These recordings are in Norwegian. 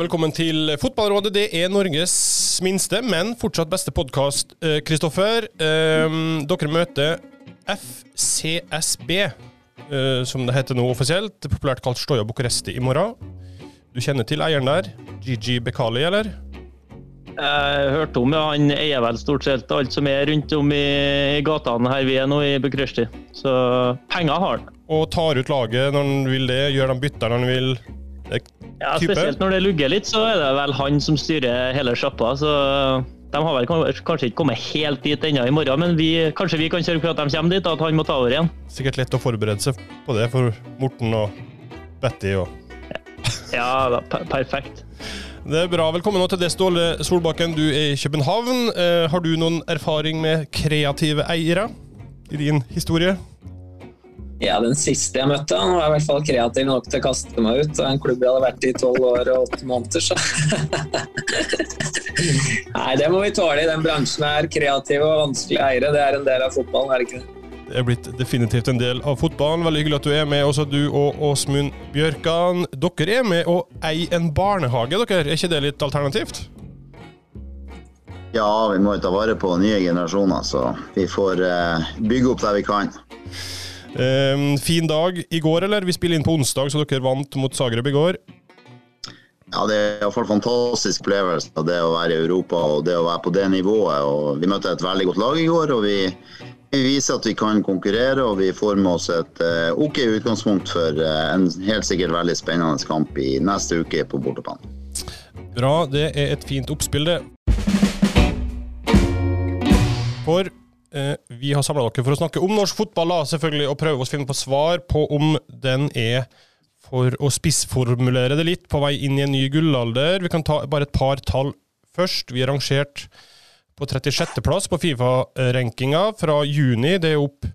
velkommen til Fotballrådet. Det er Norges minste, men fortsatt beste podkast. Kristoffer, eh, dere møter FCSB, eh, som det heter nå offisielt. Populært kalt Stoja Bucuresti i morgen. Du kjenner til eieren der? Gigi Bekali, eller? Jeg hørte om ja, Han eier vel stort sett alt som er rundt om i, i gatene her vi er nå i Bucuresti. Så penger har han. Og tar ut laget når han vil det? Gjør de bytter når han vil? Ja, Spesielt når det lugger litt, så er det vel han som styrer hele sjappa. Så de har vel kanskje ikke kommet helt dit ennå i morgen, men vi, kanskje vi kan sørge for at de kommer dit, og at han må ta over igjen. Sikkert lett å forberede seg på det for Morten og Betty og Ja, perfekt. Det er bra. Velkommen nå til det, Ståle Solbakken. Du er i København. Eh, har du noen erfaring med kreative eiere i din historie? Ja, den siste jeg møtte, han var i hvert fall kreativ nok til å kaste meg ut av en klubb jeg hadde vært i tolv år og åtte måneder, så Nei, det må vi tåle i den bransjen her. Kreative og vanskelige eiere, det er en del av fotballen, er det ikke det? Det er blitt definitivt en del av fotballen. Veldig hyggelig at du er med, også du og Åsmund Bjørkan. Dere er med å eie en barnehage, dere. Er ikke det litt alternativt? Ja, vi må jo ta vare på nye generasjoner, så vi får uh, bygge opp der vi kan. Um, fin dag i går, eller? Vi spiller inn på onsdag, så dere vant mot Zagreb i går. Ja, Det er iallfall fantastisk opplevelse det å være i Europa og det å være på det nivået. Og vi møtte et veldig godt lag i går, og vi, vi viser at vi kan konkurrere. Og vi får med oss et uh, OK utgangspunkt for uh, en helt sikkert veldig spennende kamp i neste uke på bortebane. Bra, det er et fint oppspill, det. For vi har samla dere for å snakke om norsk fotball, selvfølgelig, og prøve å finne på svar på om den er for å spissformulere det litt, på vei inn i en ny gullalder. Vi kan ta bare et par tall først. Vi er rangert på 36.-plass på Fifa-rankinga fra juni. Det er opp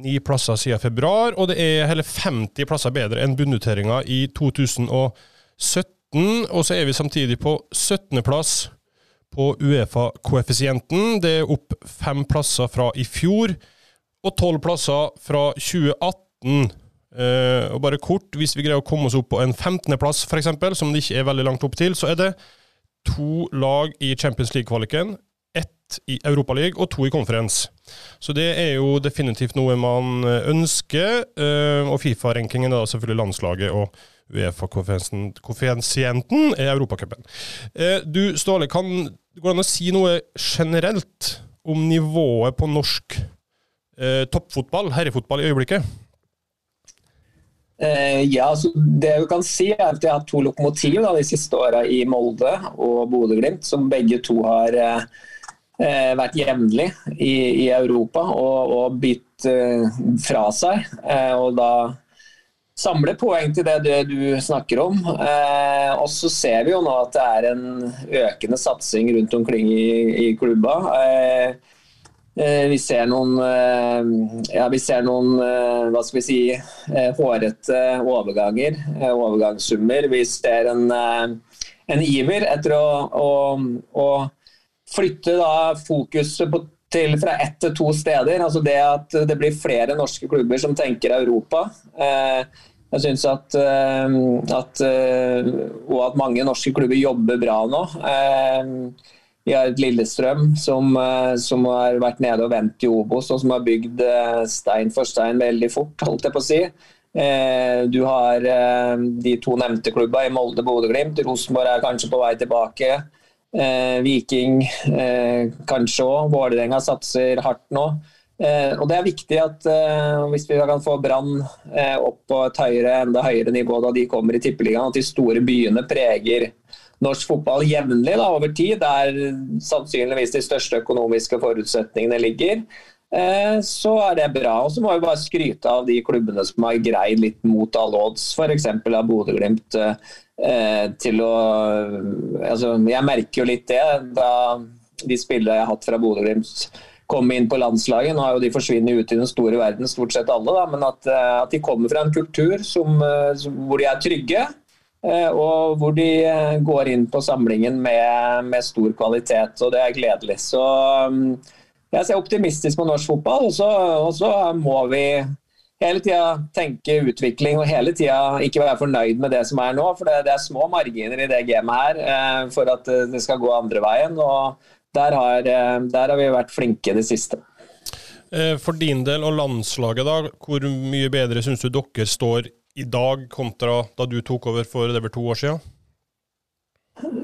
ni plasser siden februar, og det er hele 50 plasser bedre enn bunnoteringa i 2017. Og så er vi samtidig på 17.-plass på Uefa-koeffisienten. Det er opp fem plasser fra i fjor, og tolv plasser fra 2018. Uh, og bare kort, hvis vi greier å komme oss opp på en 15.-plass, f.eks., som det ikke er veldig langt opp til, så er det to lag i Champions League-kvaliken, ett i Europaligaen og to i Conference. Så det er jo definitivt noe man ønsker, Uh, og Fifa-rankingen er da selvfølgelig landslaget og Uefa-koeffisienten er Europacupen. Uh, du Ståle, kan det går an å si noe generelt om nivået på norsk eh, toppfotball, herrefotball, i øyeblikket? Eh, ja, altså Det du kan si er at Vi har hatt to lokomotiv da, de siste åra i Molde og Bodø-Glimt, som begge to har eh, eh vært jevnlig i, i, Europa og, og bytt eh, fra seg. og da samle poeng til det du snakker om. Eh, og så ser vi jo nå at det er en økende satsing rundt omkring i, i klubba. Eh, eh, vi ser noen, eh, ja, vi ser noen eh, hva skal vi si, hårete overganger, overgangssummer. Vi ser en, en iver etter å, å, å flytte da fokuset på til fra ett til to steder. altså Det at det blir flere norske klubber som tenker Europa. Eh, jeg synes at, eh, at, eh, Og at mange norske klubber jobber bra nå. Vi har et Lillestrøm som, som, har vært nede og vendt i Obos, og som har bygd stein for stein veldig fort, holdt jeg på å si. Du har de to nevnte klubba i Molde, Bodø-Glimt. Rosenborg er kanskje på vei tilbake. Viking kanskje òg. Vålerenga satser hardt nå. Eh, og Det er viktig at eh, hvis vi kan få Brann eh, opp på et høyere, enda høyere nivå da de kommer i Tippeligaen, at de store byene preger norsk fotball jevnlig over tid, der sannsynligvis de største økonomiske forutsetningene ligger, så er det bra. Og så må vi bare skryte av de klubbene som har greid litt mot alle odds, f.eks. av Bodø-Glimt. Til å altså, Jeg merker jo litt det da de spillerne jeg har hatt fra Bodø-Glimt komme inn på landslaget. Nå har jo de forsvunnet ut i den store verden, stort sett alle, da, men at, eh, at, de kommer fra en kultur som, eh, hvor de er trygge. Eh, og hvor de går inn på samlingen med, med stor kvalitet, og det er gledelig. Så mm, jeg ser optimistisk på norsk fotball, og så må vi hele tida tenke utvikling og hele tida ikke være fornøyd med det som er nå. For det, det er små marginer i det gamet her eh, for at eh, det skal gå andre veien. og der har, eh, der har vi vært flinke det siste. Eh, for din del og landslaget, da, hvor mye bedre syns du dere står i dag kontra da du tok over for det var to år siden?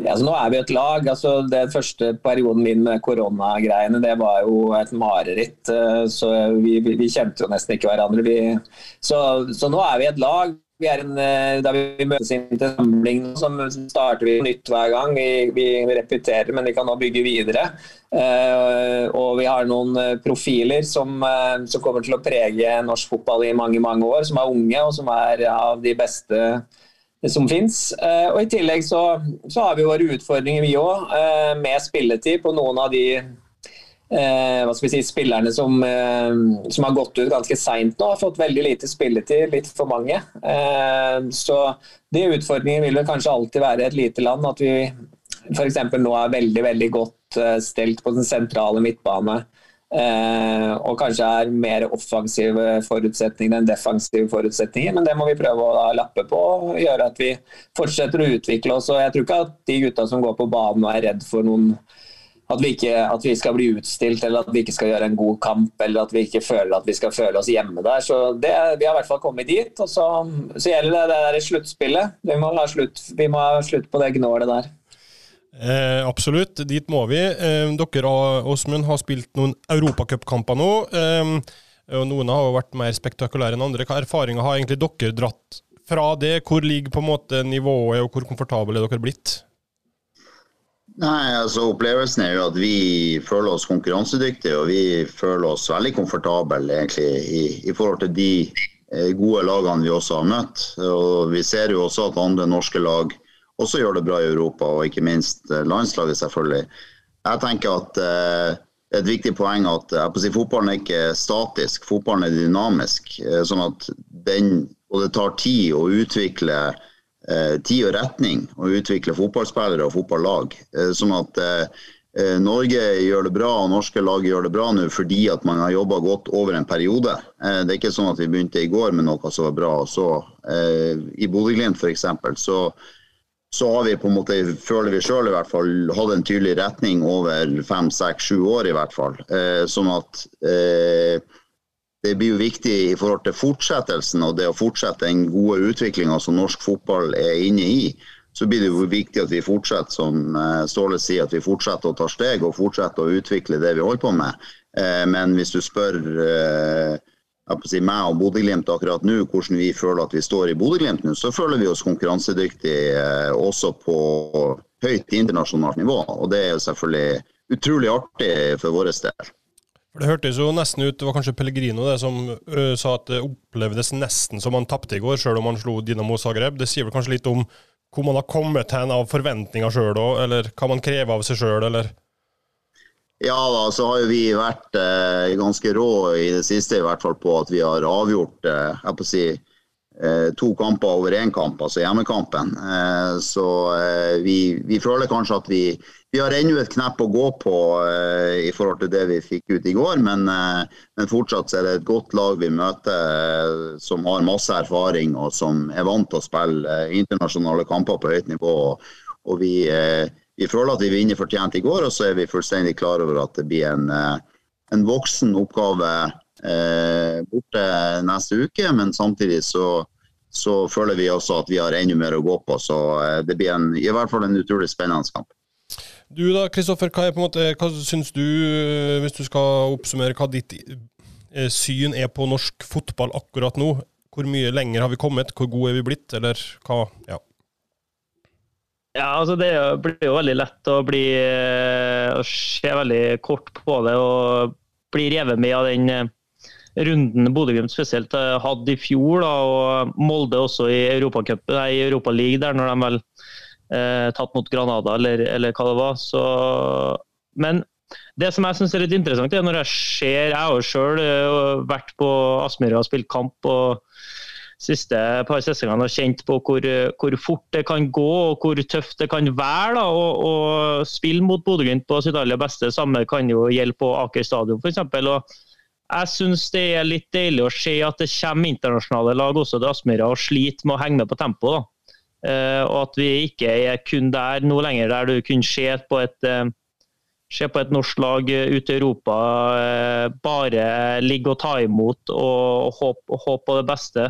Altså, nå er vi et lag. Altså, den første perioden min med koronagreiene det var jo et mareritt. Eh, så vi, vi, vi kjente jo nesten ikke hverandre. Vi, så, så, nå er vi et lag. Vi er en, eh, da vi møtes inn til samling, så starter vi nytt hver gang. Vi, vi, repeterer, men vi kan nå bygge videre. Uh, og vi har noen profiler som, uh, som, kommer til å prege norsk fotball i mange mange år. Som er unge og som er av de beste som fins. Eh, og I tillegg så, så, har vi våre utfordringer, vi òg, eh, med spilletid på noen av de eh, hva skal vi si, spillerne som, som har gått ut ganske seint nå. Har fått veldig lite spilletid, litt for mange. Så de utfordringene vil vel kanskje alltid være et lite land. At vi f.eks. nå er veldig, veldig godt stelt på den sentrale midtbane. Eh, og kanskje er mer offensive forutsetninger enn defensive forutsetninger. Men det må vi prøve å lappe på og gjøre at vi fortsetter å utvikle oss. og Jeg tror ikke at de gutta som går på banen og er redd for noen at vi, ikke, at vi skal bli utstilt eller at vi ikke skal gjøre en god kamp eller at vi ikke føler at vi skal føle oss hjemme der. Så det, Vi har i hvert fall kommet dit. og Så, så gjelder det det der sluttspillet. Vi må ha slutt, vi må ha slutt på det gnålet der. Eh, absolutt, dit må vi. Eh, dere Åsmund, har spilt noen europacupkamper nå. Eh, og Noen har vært mer spektakulære enn andre. Hva erfaringer har egentlig dere dratt fra det? Hvor ligger på en måte nivået, og hvor komfortable er dere blitt? Nei, altså Opplevelsen er jo at vi føler oss konkurransedyktige og vi føler oss veldig komfortable egentlig i, i forhold til de eh, gode lagene vi også har møtt. Og Vi ser jo også at andre norske lag også gjør det bra i Europa, og ikke minst eh, landslaget, selvfølgelig. Jeg tenker at eh, et viktig poeng at eh, si, fotballen er ikke statisk, fotballen er dynamisk. sånn at den, Og det tar tid å utvikle tid og retning å utvikle fotballspillere og fotballag. sånn at Norge gjør det bra og norske lag gjør det bra nå fordi at man har jobba godt over en periode. Det er ikke sånn at vi begynte i går med noe som var bra. og så I Bodø-Glimt f.eks. så så har vi på en måte, føler vi sjøl i hvert fall, hatt en tydelig retning over fem, seks, sju år i hvert fall. Eh, sånn at eh, det blir jo viktig i forhold til fortsettelsen og det å fortsette den gode utviklinga som norsk fotball er inne i. Så blir det jo viktig at vi fortsetter som eh, Ståle sier, at vi fortsetter å ta steg og fortsetter å utvikle det vi holder på med. Eh, men hvis du spør eh, si, meg og Bodø-Glimt akkurat nå, hvordan vi føler at vi står i Bodø-Glimt nå, så føler vi oss konkurransedyktige eh, også på høyt internasjonalt nivå. Og det er jo selvfølgelig utrolig artig for vår del. For Det hørtes jo nesten ut, det var kanskje Pellegrino det som ø, sa at det opplevdes nesten som han tapte i går, sjøl om han slo Dinamo Zagreb. Det sier vel kanskje litt om hvor man har kommet hen av forventninger sjøl òg, eller hva man krever av seg sjøl, eller? Ja da, så har jo vi vært eh, ganske rå i det siste i hvert fall på at vi har avgjort eh, jeg på å si, eh, to kamper over én kamp, altså hjemmekampen. Eh, så eh, vi, vi, føler kanskje at vi, vi har ennå et knepp å gå på eh, i forhold til det vi fikk ut i går. Men, men fortsatt er det et godt lag vi møter som har masse erfaring og som er vant til å spille internasjonale kamper på høyt nivå. Og, og vi vi føler at vi vinner fortjent i går, og så er vi fullstendig klar over at det blir en, eh, en voksen oppgave eh, borte neste uke. Men samtidig så, så, føler vi også at vi har enda mer å gå på. Så eh, det blir en, i hvert fall en utrolig spennende kamp. Du da, Kristoffer, hva, hva syns du, eh, hvis du skal oppsummere hva ditt syn er på norsk fotball akkurat nå? Hvor mye lenger har vi kommet? Hvor gode er vi blitt? Eller hva? Ja. Ja, altså Det blir jo veldig lett å bli eh, å se veldig kort på det og bli revet med av den eh, runden Bodø-Glimt spesielt eh, hadde i fjor, da, og Molde også i Europacupen, i Europa der når de vel eh, tatt mot Granada, eller, eller, hva det var. Så, men det som jeg syns er litt interessant, er når jeg ser Jeg har jo sjøl vært på Aspmyra og spilt kamp. og siste par sesongene og kjent på hvor, hvor, fort det kan gå og hvor tøft det kan være da, å, å spille mot Bodø-Glimt på sitt aller beste. Samme kan jo gjelde på Aker stadion f.eks. jeg syns det er litt deilig å se at det kommer internasjonale lag også til Aspmyra og sliter med å henge med på tempoet. Uh, og at vi ikke er kun der nå lenger, der du kunne se på et, uh, se på et norsk lag ute i Europa bare ligge og ta imot og håpe, håpe på det beste.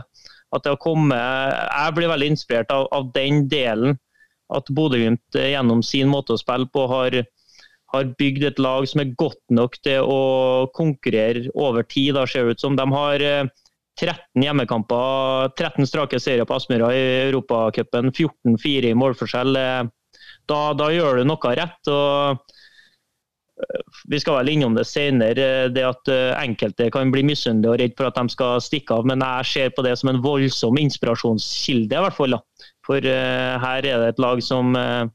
At det har kommet, Jeg blir veldig inspirert av, av den delen. At Bodø-Glimt gjennom sin måte å spille på har har bygd et lag som er godt nok til å konkurrere over tid. Da ser det ut som de har 13 eh, hjemmekamper, 13 strake serier på Aspmyra i Europacupen, 14-4 i målforskjell. Eh, da, da, gjør du noe rett. og eh, vi skal vel innom det senere, det at enkelte kan bli misunnelige og redd for at de skal stikke av. Men jeg ser på det som en voldsom inspirasjonskilde, i hvert fall. Da. For her er det et lag som uh,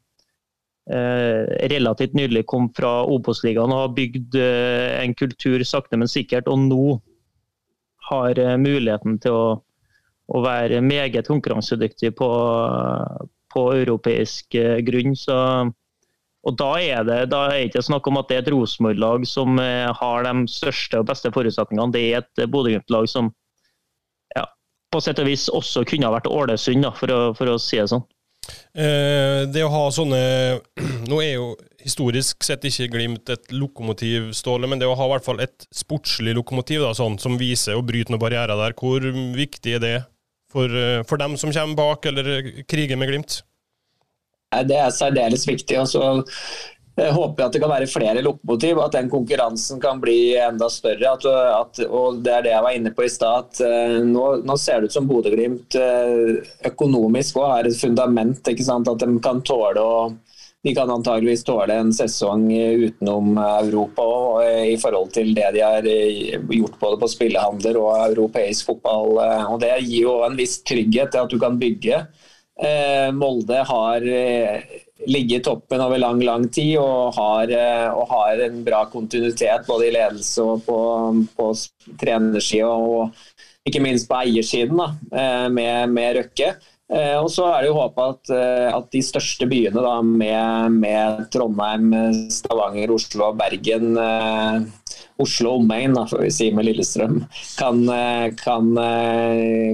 relativt nylig kom fra Obos-ligaen og har bygd eh, en kultur sakte, men sikkert. Og nå har eh, muligheten til å, å være meget konkurransedyktig på, på europeisk grunn. Så, og da er det da er ikke snakk om at det er et Rosenborg-lag som har de største og beste forutsetningene. Det er et Bodø-Glimt-lag som ja, på sett og vis også kunne ha vært Ålesund, for, å, for å si det sånn. Eh, det å ha sånne Nå er jo historisk sett ikke Glimt et lokomotiv, Ståle, men det å ha i hvert fall et sportslig lokomotiv da, sånn, som viser å bryte noen barrierer der, hvor viktig er det for, eh, for dem som kommer bak eller kriger med Glimt? Det er særdeles viktig. og jeg håper at det kan være flere lokomotiv, at den konkurransen kan bli enda større. At, at, og Det er det jeg var inne på i stad. uh, nå, nå, ser det ut som Bodø-Glimt uh, økonomisk òg har et fundament. At de kan tåle å de kan antageligvis tåle en sesong utenom Europa eh, i forhold til det de har gjort både på spillehandler og europeisk fotball. og Det gir jo en viss trygghet til at du kan bygge. Molde har ligget i toppen over lang lang tid og har, eh, og har en bra kontinuitet både i ledelse og på, på trenersida og ikke minst på eiersiden da, eh, med, med Røkke. Eh, og så er det jo håpet at, at, de største byene da, med, med, Trondheim, Stavanger, Oslo og Bergen Oslo og omegn, får vi si med Lillestrøm, kan, kan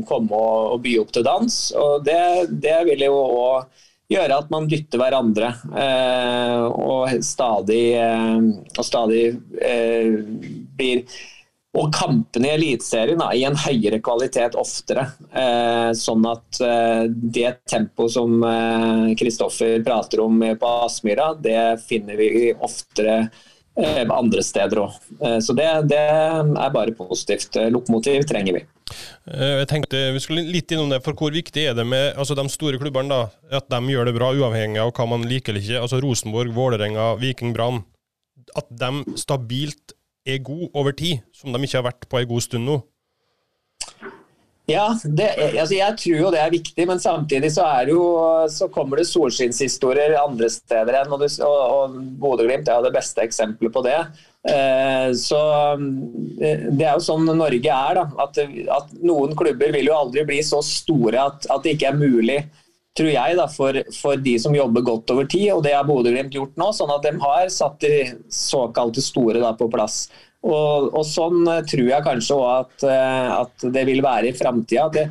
komme og, og, by opp til dans. Og det, det vil jo òg gjøre at man dytter hverandre. Eh, og stadig, eh, og stadig eh, blir og kampene i Eliteserien i en høyere kvalitet oftere. Eh, sånn at eh, det tempoet som Kristoffer eh, prater om på Aspmyra, det finner vi oftere andre steder òg. så det, det, er bare positivt. Lokomotiv trenger vi. Eh, jeg tenkte Vi skulle litt innom det, for hvor viktig er det med altså de store klubbene da, at de gjør det bra, uavhengig av hva man liker eller ikke? Altså Rosenborg, Vålerenga, Viking, Brann. At de stabilt er gode over tid, som de ikke har vært på en god stund nå. Ja, det, altså jeg tror jo det er viktig, men samtidig så, jo, så kommer det solskinnshistorier andre steder enn. Og, og, og Bodø-Glimt er det beste eksempelet på det. Eh, så eh, Det er jo sånn Norge er. da, at, at, Noen klubber vil jo aldri bli så store at, at det ikke er mulig tror jeg, da, for, for, de som jobber godt over tid. og Det har Bodø-Glimt gjort nå. sånn at De har satt de såkalte store da, på plass. Og, og, sånn eh, tror jeg kanskje òg at, eh, at, det vil være i framtida. Det,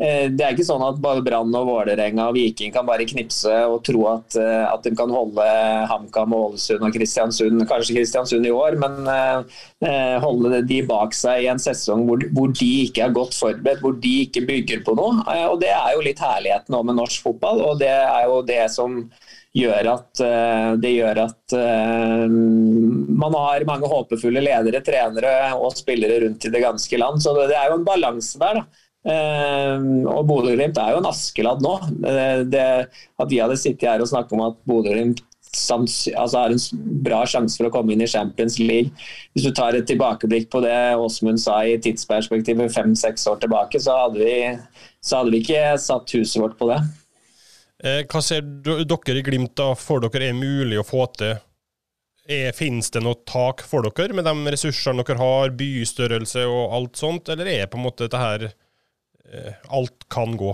eh, det, er ikke sånn at bare Brann og Vålerenga og Viking kan bare knipse og tro at, at de kan holde HamKam, Ålesund og Kristiansund, kanskje Kristiansund i år, men eh, holde de bak seg i en sesong hvor, hvor, de ikke er godt forberedt, hvor de ikke bygger på noe. Og Det er jo litt herligheten med norsk fotball, og det er jo det som gjør at, eh, det gjør at uh, man har mange håpefulle ledere, trenere og spillere rundt i det ganske land. Så det, er jo en balanse der. da. Uh, og Bodø-Glimt er jo en Askeladd nå. Det, at vi hadde sittet her og snakket om at Bodø-Glimt altså har en bra sjanse for å komme inn i Champions League. Hvis du tar et tilbakeblikk på det Åsmund sa i tidsperspektivet fem-seks år tilbake, så hadde, vi, så hadde vi ikke satt huset vårt på det. Eh, hva ser dere i Glimt da for dere er mulig å få til? Er, finnes det noe tak for dere med de ressursene dere har, bystørrelse og alt sånt, eller er på en måte dette her eh, Alt kan gå?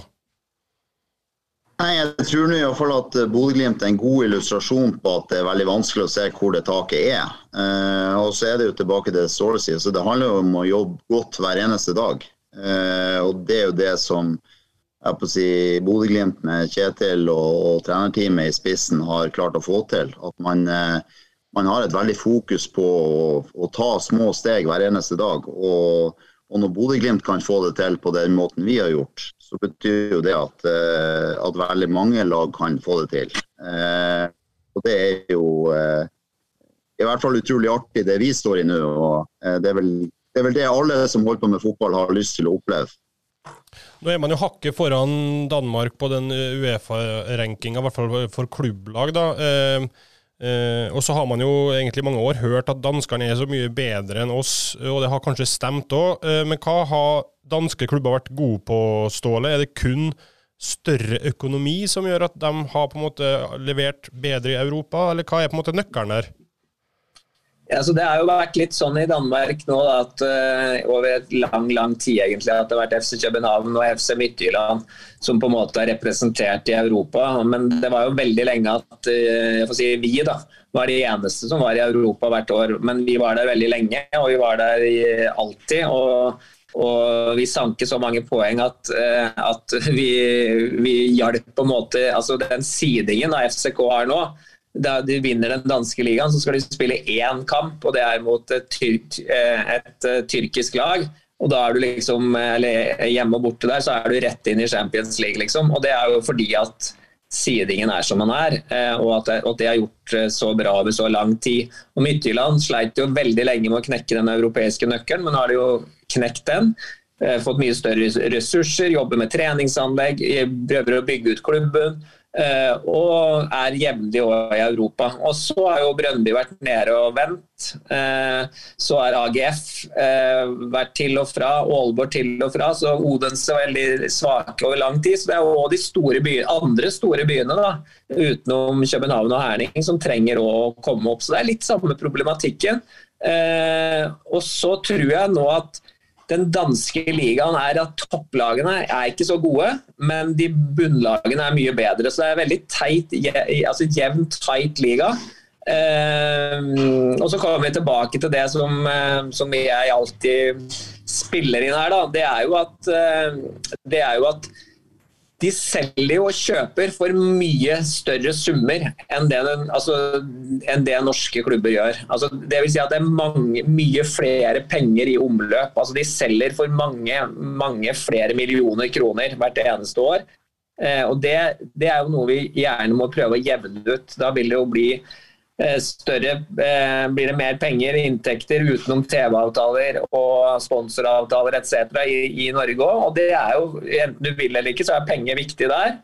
Nei, Jeg tror i hvert fall at Bodø-Glimt er en god illustrasjon på at det er veldig vanskelig å se hvor det taket er. Eh, og så er det jo tilbake til det Ståle sier, så det handler jo om å jobbe godt hver eneste dag. Eh, og det er jo det som jeg på å si, Bodø-Glimt med Kjetil og, og, trenerteamet i spissen har klart å få til. At man, eh, man har et veldig fokus på å, å, ta små steg hver eneste dag. Og, og når Bodø-Glimt kan få det til på den måten vi har gjort, så betyr jo det at, eh, at veldig mange lag kan få det til. Eh, og det er jo i hvert fall utrolig artig det vi står i nå. og det er, vel, det er vel det alle som holder på med fotball har lyst til å oppleve. Nå er man jo hakket foran Danmark på den Uefa-rankinga, i hvert fall for klubblag. da. Eh, Eh, og så har man jo egentlig mange år hørt at danskene er så mye bedre enn oss, og det har kanskje stemt òg. Eh, men hva har danske klubber vært gode på, Ståle? Er det kun større økonomi som gjør at de har på en måte levert bedre i Europa, eller hva er på en måte nøkkelen der? Ja, så Det har jo vært litt sånn i Danmark nå da, at uh, over et lang lang tid egentlig, at det har vært FC København og FC Midtjylland som på en måte er representert i Europa. Men det var jo veldig lenge at uh, si, vi da, var de eneste som var i Europa hvert år. Men vi var der veldig lenge, og vi var der i, alltid. og og vi sanket så mange poeng at, uh, at vi, vi hjalp på en måte altså Den sidingen av FCK har nå, da de vinner den danske ligaen, så skal de spille én kamp, og det er mot et, tyrk, eh, et eh, tyrkisk lag. Og da er du liksom, eller Hjemme og borte der, så er du rett inn i Champions League, liksom. Og det er jo fordi at sidingen er som den er, eh, og at og det har gjort så bra over så lang tid. Og Midtjylland sleit jo veldig lenge med å knekke den europeiske nøkkelen, men nå har de jo knekt den. Fått mye større ressurser, jobber med treningsanlegg, prøver å bygge ut klubben. Eh, og er jevnlig i Europa. Og så har jo Brøndby vært nede og vendt. Eh, så har AGF eh, vært til og fra, Aalborg til og fra. Så Odense er veldig svake over lang tid. Så det er jo de store byene, andre store byene da, utenom København og Herning som trenger å komme opp. Så det er litt samme problematikken. Og så tror jeg nå at den danske ligaen er at topplagene er ikke så gode, men de bunnlagene er mye bedre. Så det er veldig teit, altså jevn, tight liga. Uh, og så kommer vi tilbake til det som, uh, som jeg alltid spiller inn her. Da. Det er jo at, uh, det er jo at de selger og kjøper for mye større summer enn det, altså, enn det norske klubber gjør. Altså, det vil si at det er mange, mye flere penger i omløp. Altså, de selger for mange, mange flere millioner kroner hvert eneste år. Eh, og det, det, er jo noe vi gjerne må prøve å jevne ut. Da vil det jo bli større eh, blir det mer penger, inntekter utenom TV-avtaler og sponsoravtaler etc. I, i Norge òg. Og det er jo, enten du vil eller ikke, så er penger viktig der.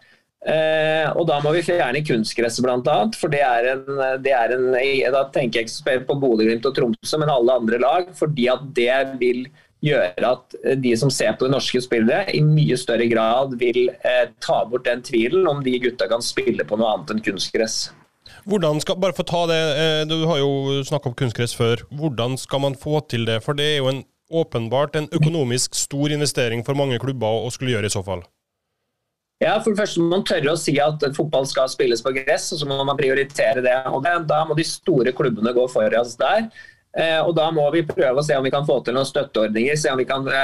Eh, og da må vi fjerne kunstgresset bl.a. For det er, en, det er en Da tenker jeg ikke på Bodø-Glimt og Tromsø, men alle andre lag. Fordi at det vil gjøre at de som ser på de norske spillere, i mye større grad vil eh, ta bort den tvilen om de gutta kan spille på noe annet enn kunstgress. Hvordan skal, bare for å ta det, eh, Du har jo snakka om kunstgress før. Hvordan skal man få til det? For det er jo en, åpenbart en økonomisk stor investering for mange klubber å skulle gjøre i så fall. Ja, for det første må man tørre å si at fotball skal spilles på gress, og så må man prioritere det. og det, Da må de store klubbene gå foran oss der. Eh, og Da må vi prøve å se om vi kan få til noen støtteordninger. kan, eh,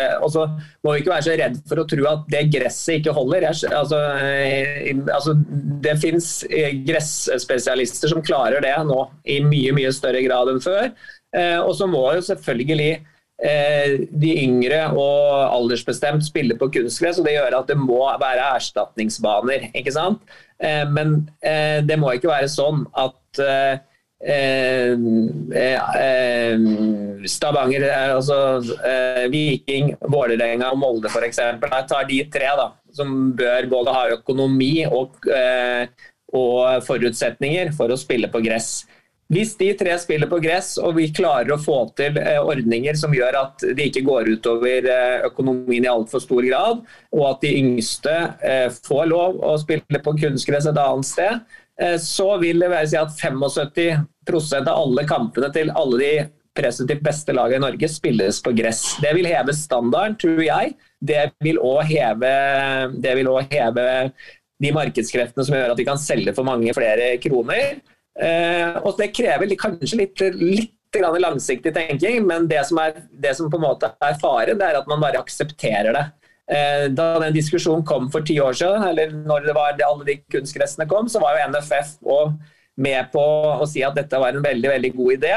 eh, og så må vi ikke være så redd for å tro at det gresset ikke holder. Altså, altså, det finnes gresspesialister som klarer det nå i mye mye større grad enn før. Og så må jo selvfølgelig de yngre og aldersbestemt spille på kunstgress, og det gjør at det må være erstatningsbaner. ikke sant? Men det må ikke være sånn at Eh, eh, eh, Stavanger, altså Viking, Vålerenga og Molde f.eks. Jeg tar de tre da, som bør både ha økonomi og, og forutsetninger for å spille på gress. Hvis de tre spiller på gress og vi klarer å få til ordninger som gjør at det ikke går utover økonomien i altfor stor grad, og at de yngste får lov å spille på kunstgress et annet sted, Eh, så vil det være si at 75 av alle kampene til alle de presumptivt beste lagene i Norge spilles på gress. Det vil heve standarden, tror jeg. Det vil òg heve, også heve de markedskreftene som gjør at vi kan selge for mange flere kroner. Eh, og Det krever kanskje litt, litt langsiktig tenking, men det som, er, det som på en måte er faren, det er at man bare aksepterer det. Eh, da den diskusjonen kom for ti år siden, eller når det var alle de kunstgressene kom, så var jo NFF med på å si at dette var en veldig veldig god idé.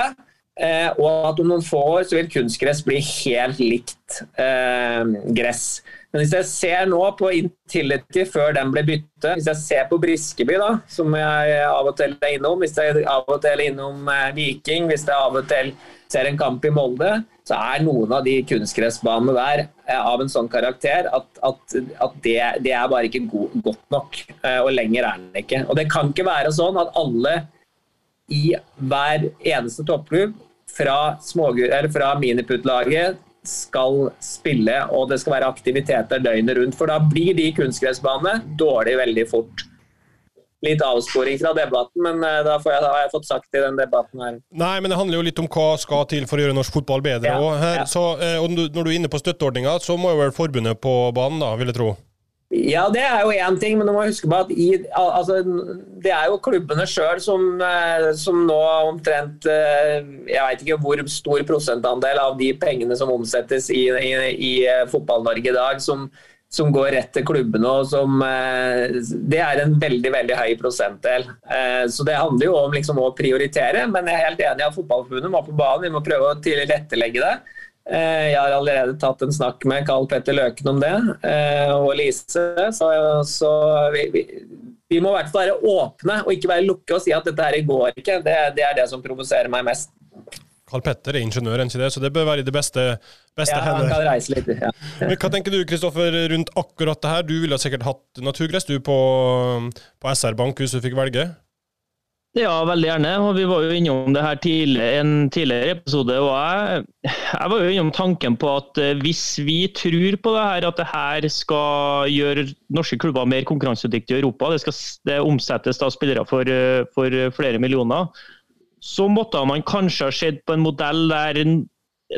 Eh, og at om noen få år så vil kunstgress bli helt likt eh, gress. Men hvis jeg ser nå på Intility før den ble byttet, hvis jeg ser på Briskeby, da, som jeg av og til er innom, hvis jeg av og til er innom Viking, hvis jeg av og til ser en kamp i Molde, så er noen av de kunstgressbanene der av en sånn karakter at, at, at det, det, er bare ikke god, godt nok. Og lenger er den ikke. Og det kan ikke være sånn at alle i hver eneste toppklubb fra, fra miniputtlaget skal spille og det skal være aktiviteter døgnet rundt. For da blir de kunstgressbanene dårlig veldig fort. Litt avsporing fra debatten, men eh, da, jeg, har jeg fått sagt i den debatten her. Nei, men det handler jo litt om hva skal til for å gjøre norsk fotball bedre. Ja, ja. eh, og når du er inne på støtteordninga, så må jo vel forbundet på banen, da, vil jeg tro? Ja, det er jo én ting, men du må huske på at i, altså, det er jo klubbene sjøl som, eh, som, nå omtrent eh, Jeg veit ikke hvor stor prosentandel av de pengene som omsettes i, i, i eh, Fotball-Norge i dag, som, som, går rett til klubbene. og som, Det er en veldig veldig høy prosentdel. Så Det handler jo om liksom å prioritere, men jeg er helt enig at Fotballforbundet må på banen. Vi må prøve å tilrettelegge det. Eh, jeg har allerede tatt en snakk med Karl Petter Løken om det, eh, og Lise. Så, så vi, vi, vi, må i hvert fall være åpne og ikke være lukke og si at dette her går ikke. Det, det er det som provoserer meg mest. Karl Petter er ingeniør, ikke det? så det bør være i det beste, beste ja, Han kan reise litt, ja. Men Hva tenker du Kristoffer, rundt akkurat det her? Du ville sikkert hatt naturgress du på, på SR Bank hvis du fikk velge? Ja, veldig gjerne. og Vi var jo innom det her tidlig, en tidligere episode. og jeg, jeg, var jo innom tanken på at eh, hvis vi tror på det her, at det her skal gjøre norske klubber mer konkurransedyktige i Europa, det skal det omsettes da spillere for, eh, for flere millioner, så måtte man kanskje ha sett på en modell der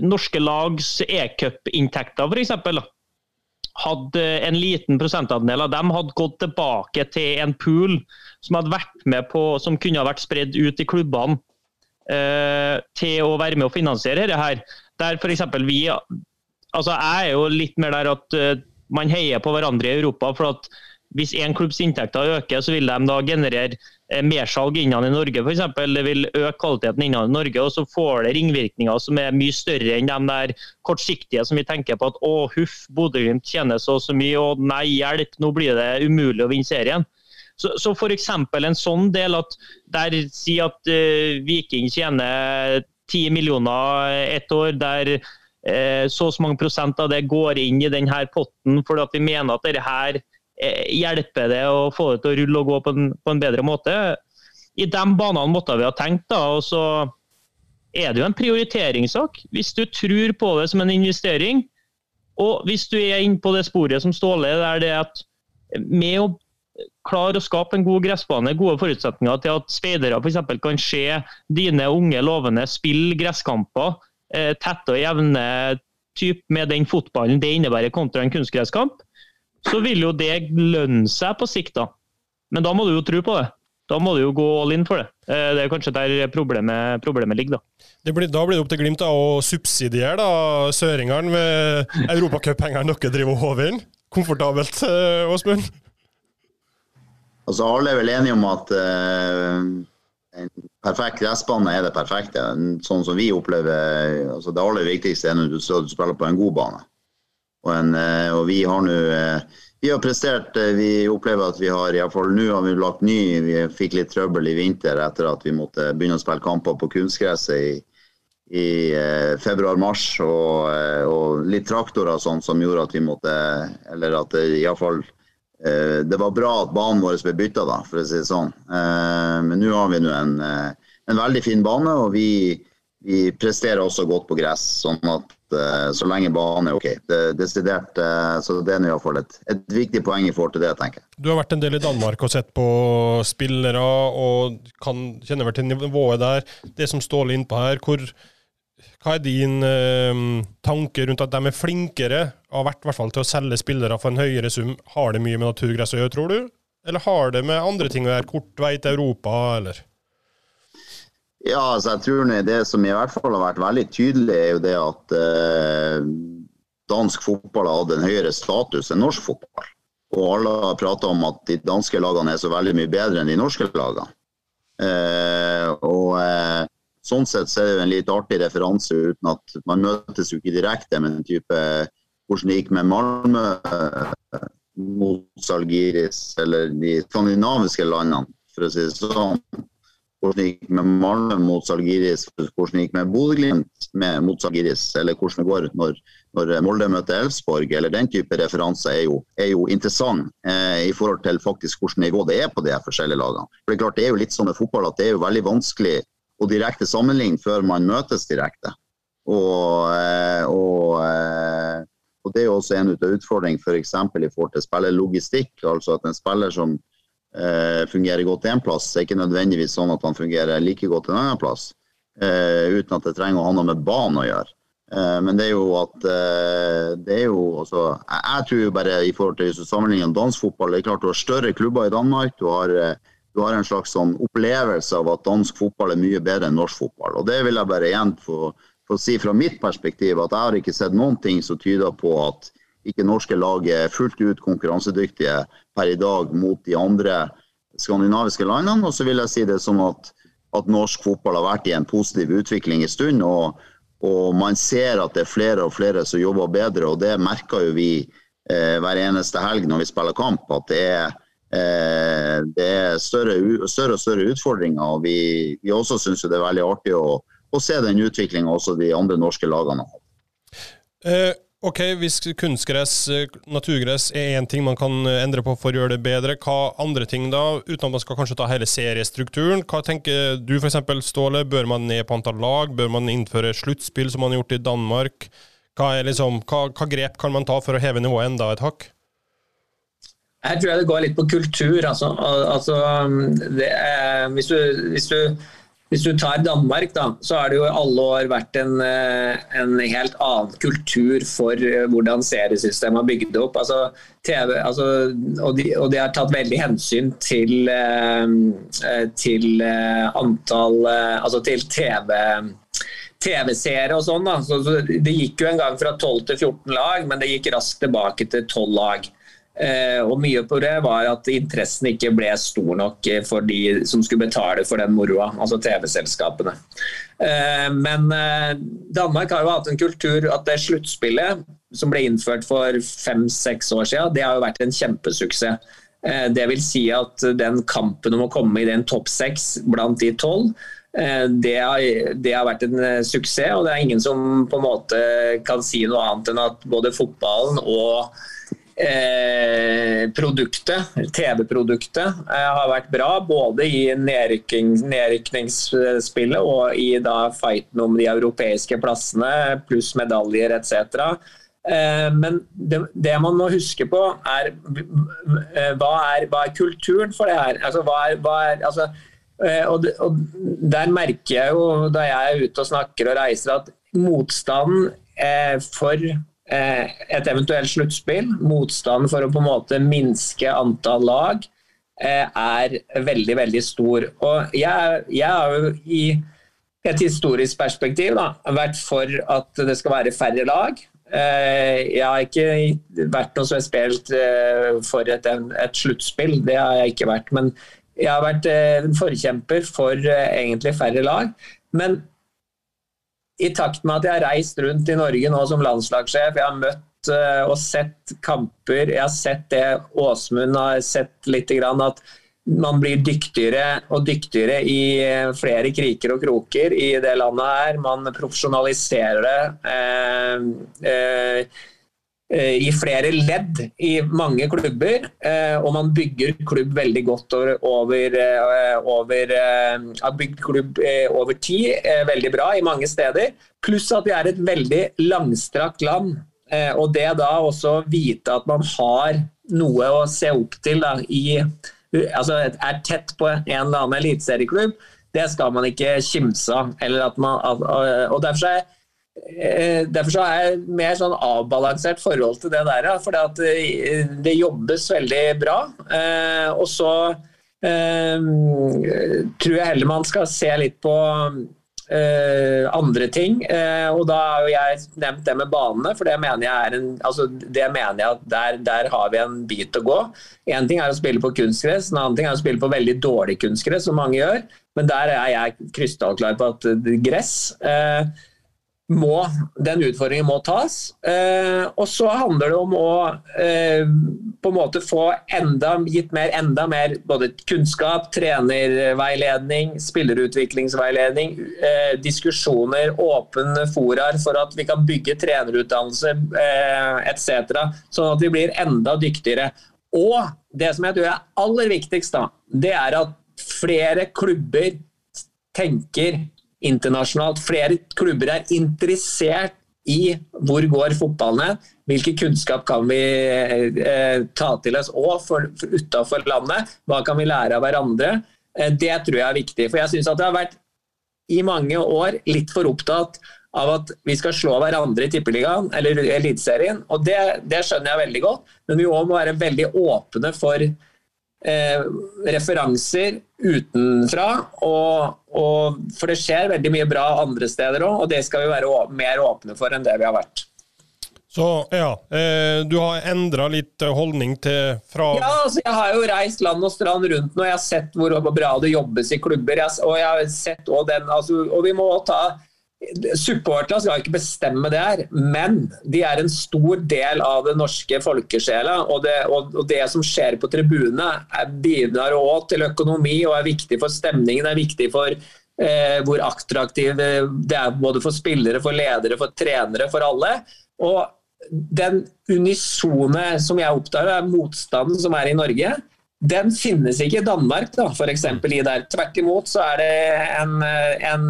norske lags e-cup-inntekter f.eks hadde en liten prosentandel av dem hadde gått tilbake til en pool som på, som kunne ha vært spredd ut i klubbene eh, til å være med å finansiere dette. her. Der f.eks. vi altså Jeg er jo litt mer der at uh, man heier på hverandre i Europa. for at hvis en klubbs inntekter øker, så vil de da generere eh, mersalg innad i Norge f.eks. Det vil øke kvaliteten innad i Norge, og så får det ringvirkninger som er mye større enn de der kortsiktige som vi tenker på at å huff, Bodø-Glimt tjener så så mye, og nei, hjelp, nå blir det umulig å vinne serien. Så, så f.eks. en sånn del at der sier at uh, Viking tjener 10 millioner et år, der uh, så og så mange prosent av det går inn i denne potten fordi at vi mener at dette her Eh, hjelper det og få det til å rulle og gå på en, på en bedre måte. I de banene måtte vi ha tenkt. da, og så er det jo en prioriteringssak. Hvis du tror på det som en investering, og hvis du er inne på det sporet som Ståle der det at med å klare å skape en god gressbane, gode forutsetninger til at speidere f.eks. kan se dine unge lovende spille gresskamper eh, tette og jevne typ med den fotballen det innebærer kontra en kunstgresskamp, så vil jo det lønne seg på sikt, da. Men da må du jo tro på det. Da må du jo gå all in for det. Eh, det er kanskje der problemet, problemet ligger, da. Blir, da blir det opp til Glimt da, å subsidiere da, søringene med europacuphengeren dere driver over inn. Komfortabelt, eh, Åsmund? Altså, alle er vel enige om at uh, en perfekt gressbane er det perfekte. Sånn som vi opplever altså Det aller viktigste er når du spiller på en god bane. Og, en, eh, og vi har nå eh, vi har prestert. Eh, vi opplever at vi har iallfall nå har vi lagt ny. Vi fikk litt trøbbel i vinter etter at vi måtte begynne å spille kamper på kunstgresset i, i februar-mars. Og, og, litt traktorer og sånn som gjorde at vi måtte Eller at det iallfall Det var bra at banen vår ble bytta, da, for å si det sånn. Men nå har vi nå en, en veldig fin bane, og vi, vi presterer også godt på gress. sånn at så lenge banen er OK. Det, desidert, eh, så det er i hvert fall et, et viktig poeng i forhold til det, tenker jeg. Du har vært en del i Danmark og sett på spillere, og kan kjenner vel til nivået der. Det som står innpå her, hvor, hva er din eh, tanke rundt at de er flinkere, har vært i hvert fall til å selge spillere for en høyere sum? Har det mye med naturgress å gjøre, tror du? eller har det med andre ting å gjøre? Kort vei til Europa, eller? Ja, altså jeg tror det som i hvert fall har vært veldig tydelig, er jo det at eh, dansk fotball har hatt en høyere status enn norsk fotball. Og alle har prata om at de danske lagene er så veldig mye bedre enn de norske lagene. Eh, og eh, Sånn sett så er det jo en litt artig referanse, uten at man møtes jo ikke direkte, men den type hvordan det gikk med Malmö eh, mot Salgiris, eller de skandinaviske landene, for å si det sånn. Hvordan det gikk med Malmö mot Salgiris, hvordan det gikk med Bodø-Glimt mot Salgiris, eller hvordan det går når, når Molde møter Elfsborg, eller den type referanser er jo, er jo interessant eh, i forhold til faktisk hvordan nivå det er på de forskjellige lagene. For Det er klart det er jo litt sånn med fotball at det er jo veldig vanskelig å direkte sammenligne før man møtes direkte. Og, eh, og, eh, og Det er jo også en av utfordringene f.eks. For i forhold til spillerlogistikk. Altså at en spiller som fungerer godt én plass, er ikke nødvendigvis sånn at han fungerer like godt en annen plass. Eh, uten at det trenger å ha noe med banen å gjøre. Eh, men det er jo at eh, det er jo altså, jeg, tror jo bare i forhold til sammenligningen dansk fotball, det er klart du har større klubber i Danmark. du har du har en slags sånn opplevelse av at dansk fotball er mye bedre enn norsk fotball. Og Det vil jeg bare igjen få, få si fra mitt perspektiv, at jeg har ikke sett noen ting som tyder på at ikke norske lag er fullt ut konkurransedyktige per i dag mot de andre skandinaviske landene. Og så vil jeg si det sånn at, at norsk fotball har vært i en positiv utvikling en stund. Og, og, man ser at det er flere og flere som jobber bedre, og det merker jo vi eh, hver eneste helg når vi spiller kamp. at det er Eh, det er større, større, og større utfordringer. og Vi, vi også syns det er veldig artig å, å se den utviklinga også de andre norske lagene har. Eh, ok, Hvis kunstgress, eh, naturgress, er én ting man kan eh, endre på for å gjøre det bedre, hva andre ting da? Uten at man skal kanskje ta hele seriestrukturen. Hva tenker du f.eks. Ståle? Bør man ned på antall lag? Bør man innføre sluttspill, som man har gjort i Danmark? Hva, liksom, hva, hva grep kan man ta for å heve nivået enda et hakk? Her tror jeg det går litt på kultur. Altså, altså er, hvis, du, hvis, du, hvis, du, tar Danmark, da, så har det jo i alle år vært en, eh, en helt annen kultur for eh, hvordan seriesystemet har bygd opp. Altså, TV, altså, og, de, og, de, har tatt veldig hensyn til, eh, til antall Altså til TV. TV-seere og sånn. da, så, Det gikk jo en gang fra 12 til 14 lag, men det gikk raskt tilbake til 12 lag. Eh, og Mye på det var at interessen ikke ble stor nok for de som skulle betale for den moroa, altså TV-selskapene. Eh, men eh, Danmark har jo hatt en kultur at det sluttspillet som ble innført for fem-seks år siden, det har jo vært en kjempesuksess. Det vil si at den kampen om å komme i den topp seks blant de tolv, det har, det har, vært en suksess. og Det er ingen som på en måte kan si noe annet enn at både fotballen og Eh, produktet, TV-produktet, eh, har vært bra. Både i nedrykningsspillet og i da fighten om de europeiske plassene, pluss medaljer etc. Eh, men det, det, man må huske på, er hva er, hva er kulturen for det her? Altså, hva er, hva er, altså, og, og, Der merker jeg jo, da jeg er ute og snakker og reiser, at motstanden for et eventuelt sluttspill, motstand for å på en måte minske antall lag, eh, er veldig, veldig stor. Og jeg, jeg har jo i et historisk perspektiv da, vært for at det skal være færre lag. Eh, jeg har ikke vært noe som har spilt for et, et sluttspill, det har jeg ikke vært. Men jeg har vært forkjemper for egentlig færre lag. Men i takt med at jeg har reist rundt i Norge nå som landslagssjef, jeg har møtt uh, og sett kamper, jeg har sett det Åsmund har sett litt grann, at man blir dyktigere og dyktigere i eh, flere kriker og kroker i det landet her. Man profesjonaliserer det. Eh, i flere ledd i mange klubber. Eh, og man bygger klubb veldig godt over, over, eh, over klubb over tid veldig bra i mange steder. Pluss at vi er et veldig langstrakt land. Og det da også vite at man har noe å se opp til da, i altså er tett på en eller annen eliteserieklubb, det skal man ikke kimse av. Og derfor er Derfor så er jeg mer sånn avbalansert forhold til det der. For det, det jobbes veldig bra. Og så tror jeg heller man skal se litt på andre ting. Og da har jo jeg nevnt det med banene, for det mener jeg en altså, det mener jeg at der, der har vi en bit å gå. Én ting er å spille på kunstgress, en annen ting er å spille på veldig dårlig kunstgress, som mange gjør. Men der er jeg krystallklar på at gress uh, må, den utfordringen må tas. Eh, og så handler det om å eh, på en måte få enda, gitt mer, enda mer både kunnskap, trenerveiledning, spillerutviklingsveiledning, eh, diskusjoner, åpne foraer for at vi kan bygge trenerutdannelse eh, etc. Sånn at vi blir enda dyktigere. Og det som jeg tror er aller viktigst, da, det er at flere klubber tenker internasjonalt. Flere klubber er interessert i hvor går fotballen hvilken kunnskap kan vi eh, ta til oss òg utafor landet, hva kan vi lære av hverandre. Eh, det tror jeg er viktig. For jeg syns at det har vært i mange år litt for opptatt av at vi skal slå hverandre i Tippeligaen eller Eliteserien. Og det, det, skjønner jeg veldig godt, men vi må være veldig åpne for eh, referanser utenfra. Og, og, for det skjer veldig mye bra andre steder òg, og det skal vi være mer åpne for enn det vi har vært. Så ja, eh, du har endra litt holdning til fra Ja, altså jeg har jo reist land og strand rundt nå. Jeg har sett hvor bra det jobbes i klubber. Jeg, og jeg har sett også den, altså, og vi må ta Supporterne skal ikke bestemme det her, men de er en stor del av den norske folkesjela. Og det, og, det som skjer på tribunene, bidrar òg til økonomi og er viktig for stemningen. er viktig for eh, hvor attraktiv det er både for spillere, for ledere, for trenere, for alle. Og den unisone som jeg oppdager, er motstanden som er i Norge den finnes ikke i Danmark, da, f.eks. i der. Tvert imot så er det en, en,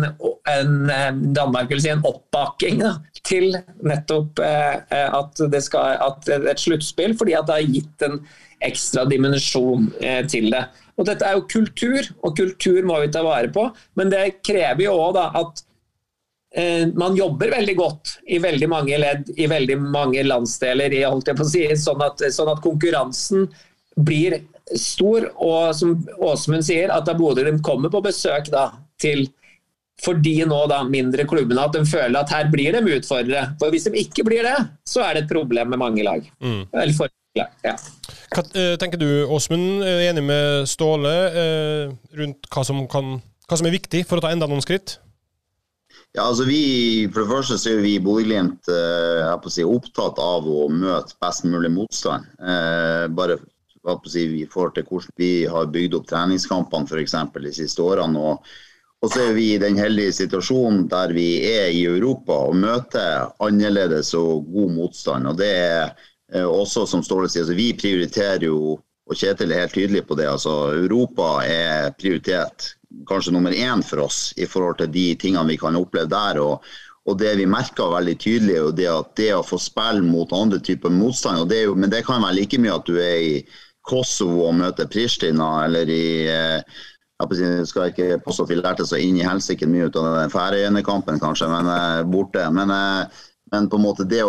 en Danmark vil si en oppbaking da, til nettopp eh, at det skal at et sluttspill, fordi at det har gitt en ekstra dimensjon eh, til det. Og Dette er jo kultur, og kultur må vi ta vare på. Men det krever jo òg at eh, man jobber veldig godt i veldig mange ledd, i veldig mange landsdeler, i, holdt jeg på å si, sånn at, sånn at konkurransen blir stor, og som Åsmund sier, at da Bodø-Glimt kommer på besøk da, til for de nå da, mindre klubbene, at de føler at her blir de utfordrere. For hvis de ikke blir det, så er det et problem med mange lag. Mm. Eller for lag, ja. Hva uh, tenker du, Åsmund, enig med Ståle uh, rundt hva som, kan, hva som, er viktig for å ta enda noen skritt? Ja, altså vi, For det første så er vi i Bodø-Glimt uh, si, opptatt av å møte best mulig motstand. bare i forhold til hvordan vi har bygd opp treningskampene f.eks. de siste årene. Og, og, så er vi i den heldige situasjonen der vi er i Europa og møter annerledes og god motstand. og det er eh, også som Ståle sier, altså, Vi prioriterer jo, og Kjetil er helt tydelig på det, altså Europa er prioritet kanskje nummer én for oss i forhold til de tingene vi kan oppleve der. og og det vi merker veldig tydelig, er det at det å få spille mot andre typer motstand, det jo, men det kan være like mye at du er i Kosovo og møte Pristina, eller i eh, jeg skal ikke påstå at vi lærte så inn i helsike mye ut av den Færøyene-kampen, kanskje, men uh, borte. Men, uh, men, på en måte det,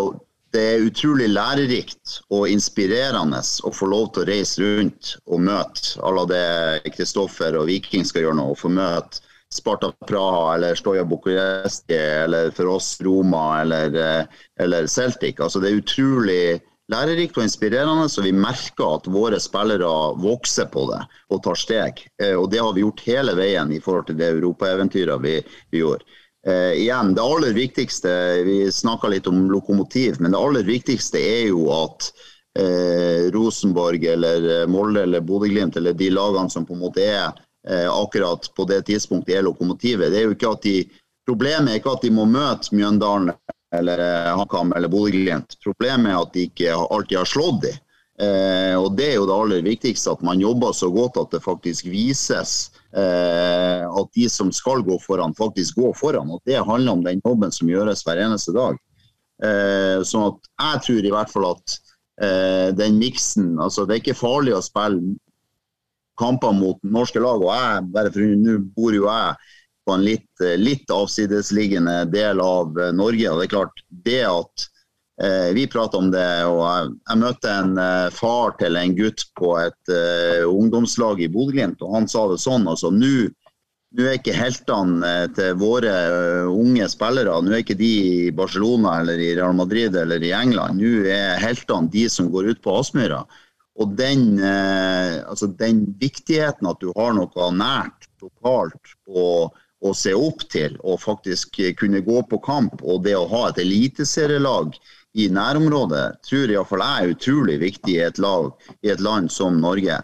det, er utrolig lærerikt og inspirerende å få lov til å reise rundt og møte alle det Kristoffer og Viking skal gjøre nå. og få møte Sparta Praha eller Stoja Bucuresti eller for oss Roma eller, eller Celtic. Altså, det er utrolig lærerikt og inspirerende, så vi merker at våre spillere vokser på det og tar steg. Eh, og Det har vi gjort hele veien i forhold til det europaeventyret vi, vi gjorde. Eh, igjen, Det aller viktigste, vi snakka litt om lokomotiv, men det aller viktigste er jo at eh, Rosenborg eller eh, Molde eller Bodø-Glimt eller de lagene som på en måte er eh, akkurat på det tidspunktet er lokomotivet. Det er jo ikke at de, Problemet er ikke at de må møte Mjøndalen eller eh, HamKam eller Bodø-Glimt. Problemet er at de ikke alltid har slått dem. Eh, og Det er jo det aller viktigste, at man jobber så godt at det faktisk vises eh, at de som skal gå foran, faktisk går foran. og Det handler om den jobben som gjøres hver eneste dag. Eh, sånn at Jeg tror i hvert fall at eh, den miksen altså Det er ikke farlig å spille kamper mot norske lag. og jeg, bare for Nå bor jo jeg en litt, litt avsidesliggende del av Norge. og det er klart det at Eh, vi prater om det, og jeg, jeg møtte en eh, far til en gutt på et eh, ungdomslag i Bodø-Glimt, og han sa det sånn altså, nå er ikke heltene uh, til våre unge spillere nå er ikke de i Barcelona eller i Real Madrid eller i England. Nå er heltene de som går ut på Aspmyra. Og den, altså, den, viktigheten at du har noe nært lokalt å, å se opp til, og faktisk kunne gå på kamp, og det å ha et eliteserielag i nærområdet tror iallfall jeg er utrolig viktig i et, lag, i et land som Norge.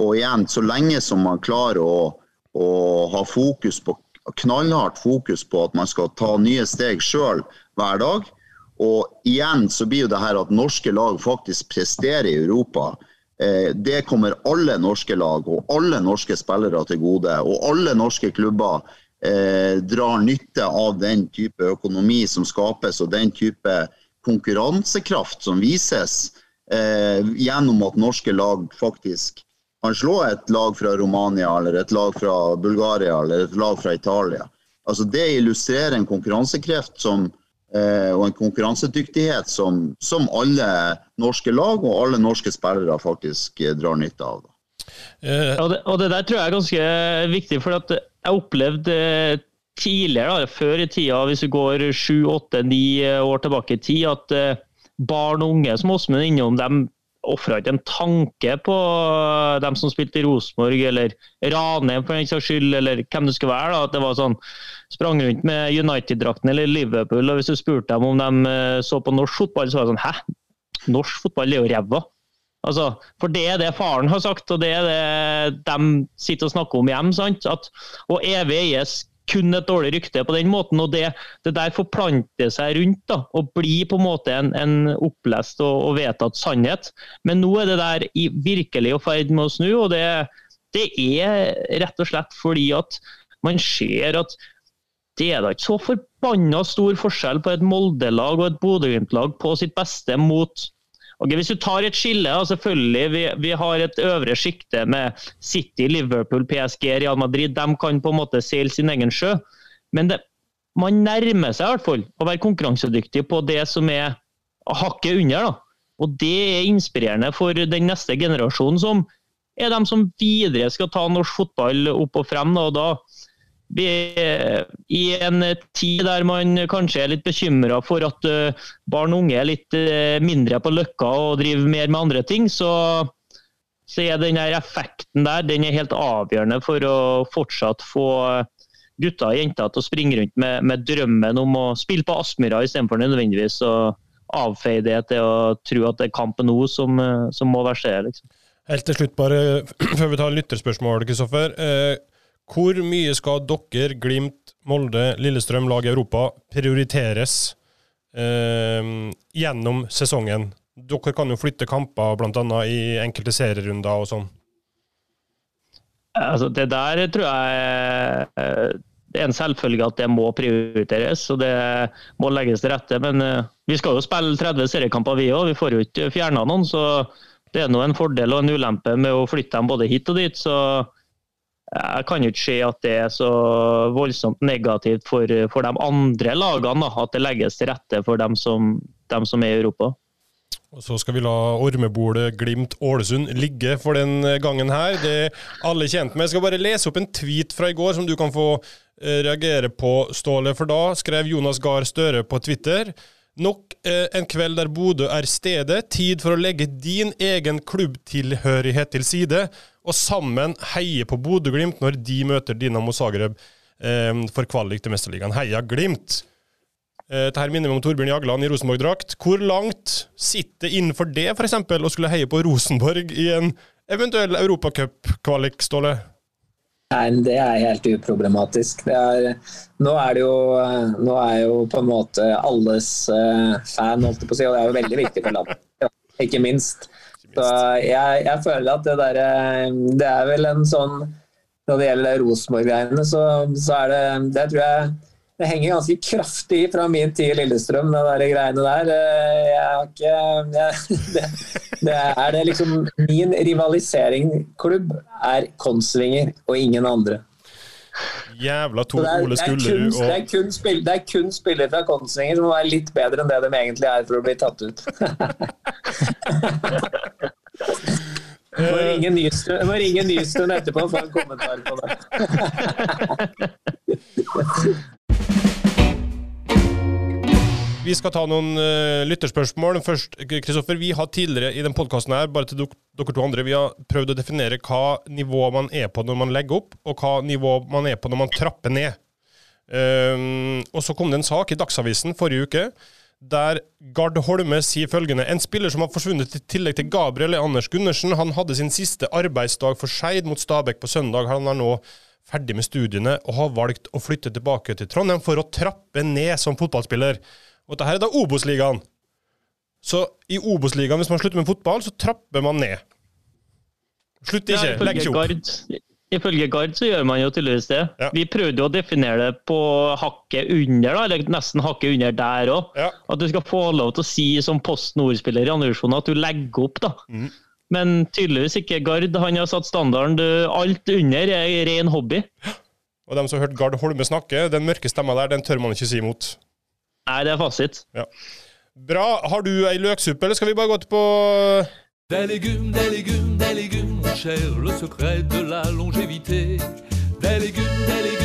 Og igjen, så lenge som man klarer å, å ha fokus på, knallhardt fokus på at man skal ta nye steg sjøl hver dag. Og igjen så blir jo det her at norske lag faktisk presterer i Europa. Eh, det kommer alle norske lag og alle norske spillere til gode. Og alle norske klubber eh, drar nytte av den type økonomi som skapes og den type konkurransekraft som vises eh, gjennom at norske lag faktisk kan slå et lag fra Romania eller et lag fra Bulgaria eller et lag fra Italia. Altså Det illustrerer en konkurransekreft som, eh, og en konkurransedyktighet som, som, alle norske lag og alle norske spillere faktisk eh, drar nytte av. Uh, og, det, og, det, der tror jeg er ganske viktig, for at jeg opplevde tidligere, da, før i tida, hvis vi går sju, åtte, ni år tilbake i tid, at uh, barn og unge som Åsmund er innom, dem ofra ikke en tanke på dem som spilte i Rosenborg eller Ranheim for den saks skyld, eller hvem det skulle være. da, at det var sånn, Sprang rundt med United-drakten eller Liverpool, og hvis du spurte dem om de så på norsk fotball, så var det sånn Hæ? Norsk fotball er jo ræva. Altså, for det er det faren har sagt, og det er det de sitter og snakker om hjem. sant? At, og evig eies kun et dårlig rykte på den måten. og Det, det der forplanter seg rundt da, og blir på en måte en, en opplest og, og, vedtatt sannhet. Men nå er det der i, virkelig i ferd med å snu. og det, det, er rett og slett fordi at man ser at det er da ikke så forbanna stor forskjell på et Molde-lag og et Bodø-Glimt-lag på sitt beste mot Okay, hvis du tar et skille, selvfølgelig, vi, vi har et øvre sjikte med City, Liverpool, PSG, Real Madrid. De kan på en måte seile sin egen sjø. Men det, man nærmer seg i hvert fall å være konkurransedyktig på det som er hakket under. da. Og Det er inspirerende for den neste generasjonen, som er de som videre skal ta norsk fotball opp og frem. Da, og da I en tid der man kanskje er litt bekymra for at eh, barn og unge er litt eh, mindre på løkka og driver mer med andre ting, så, så er den effekten der den er helt avgjørende for å fortsatt få gutter og jenter til å springe rundt med, med drømmen om å spille på Aspmyra istedenfor nødvendigvis å avfeie det til å tro at det er kampen nå som, eh, som må versere. Liksom. Helt til slutt, bare før vi tar lytterspørsmål, Kristoffer. Eh, hvor mye skal dere, Glimt, Molde, Lillestrøm, lag i Europa, prioriteres eh, gjennom sesongen? Dere kan jo flytte kamper bl.a. i enkelte serierunder og sånn. Altså, det der tror jeg eh, det er en selvfølge at det må prioriteres og det må legges til rette. Men uh, vi skal jo spille 30 seriekamper vi òg, vi får jo ikke fjerna noen. Så det er nå en fordel og en ulempe med å flytte dem både hit og dit. Så jeg kan jo ikke se at det er så voldsomt negativt for, for de andre lagene, da, at det legges til rette for dem som, dem som er i Europa. Og Så skal vi la ormebolet Glimt-Ålesund ligge for den gangen her. Det er alle kjent med. Jeg skal bare lese opp en tweet fra i går som du kan få eh, reagere på, Ståle. For da skrev Jonas Gahr Støre på Twitter Nok eh, en kveld der Bodø er stedet. Tid for å legge din egen klubbtilhørighet til side, og sammen heie på Bodø-Glimt når de møter Dinamo Zagreb eh, for kvalik til Mesterligaen. Heia Glimt! Eh, Dette minner meg om Torbjørn Jagland i Rosenborg-drakt. Hvor langt sitter innenfor det, f.eks., å skulle heie på Rosenborg i en eventuell europacup-kvalik, Ståle? Nei, Det er helt uproblematisk. Er, nå, er jo, nå er jo på en måte alles uh, fan, holdt jeg på å si, og det er jo veldig viktig for landet. Ikke minst. Så jeg, jeg føler at det der, eh, Det er vel en sånn Når det gjelder Rosenborg-greiene, så, så, er det Det tror jeg det henger ganske kraftig i fra min tid i Lillestrøm, det der greiene der. Eh, jeg har ikke jeg, det, det, er det liksom Min rivaliseringklubb er Konsvinger og ingen andre. Jævla Tor Ole Skullerud og det, er kun spill, det er kun spillere fra Kongsvinger som må være litt bedre enn det de egentlig er for å bli tatt ut. Jeg må ringe Nystuen må ringe Nystuen etterpå og få en kommentar på det. Vi skal ta noen uh, lytterspørsmål. Først, Kristoffer, vi har tidligere i den podkasten her, bare til dok dere to andre, vi har prøvd å definere hva nivå man er på når man legger opp, og hva nivå man er på når man trapper ned. Um, og så kom det en sak i Dagsavisen forrige uke der Gard Holme sier følgende En spiller som har forsvunnet i tillegg til Gabriel, er Anders Gundersen. Han hadde sin siste arbeidsdag for Skeid mot Stabæk på søndag. Han er nå ferdig med studiene og har valgt å flytte tilbake til Trondheim for å trappe ned som fotballspiller. Og dette er da Obos-ligaen. Så i Obos-ligaen, hvis man slutter med fotball, så trapper man ned. Slutt ikke, Ja, legg ikke opp. Gard, ifølge Gard så gjør man jo tydeligvis det. Ja. Vi prøvde jo å definere det på hakket under, da, eller nesten hakket under der òg. Ja. At du skal få lov til å si som Post Nord-spiller i andre divisjon at du legger opp. da. Mm. Men tydeligvis ikke Gard. Han har satt standarden. Alt under er ren hobby. Og dem som har hørt Gard Holme snakke, den mørke stemma der, den tør man ikke si imot. Nei, det er fasit. Ja. Bra. Har du ei løksuppe, eller skal vi bare gå til på Des légumes, des légumes, des légumes, mon cher, le secret de la longévité. Des légumes, des légumes,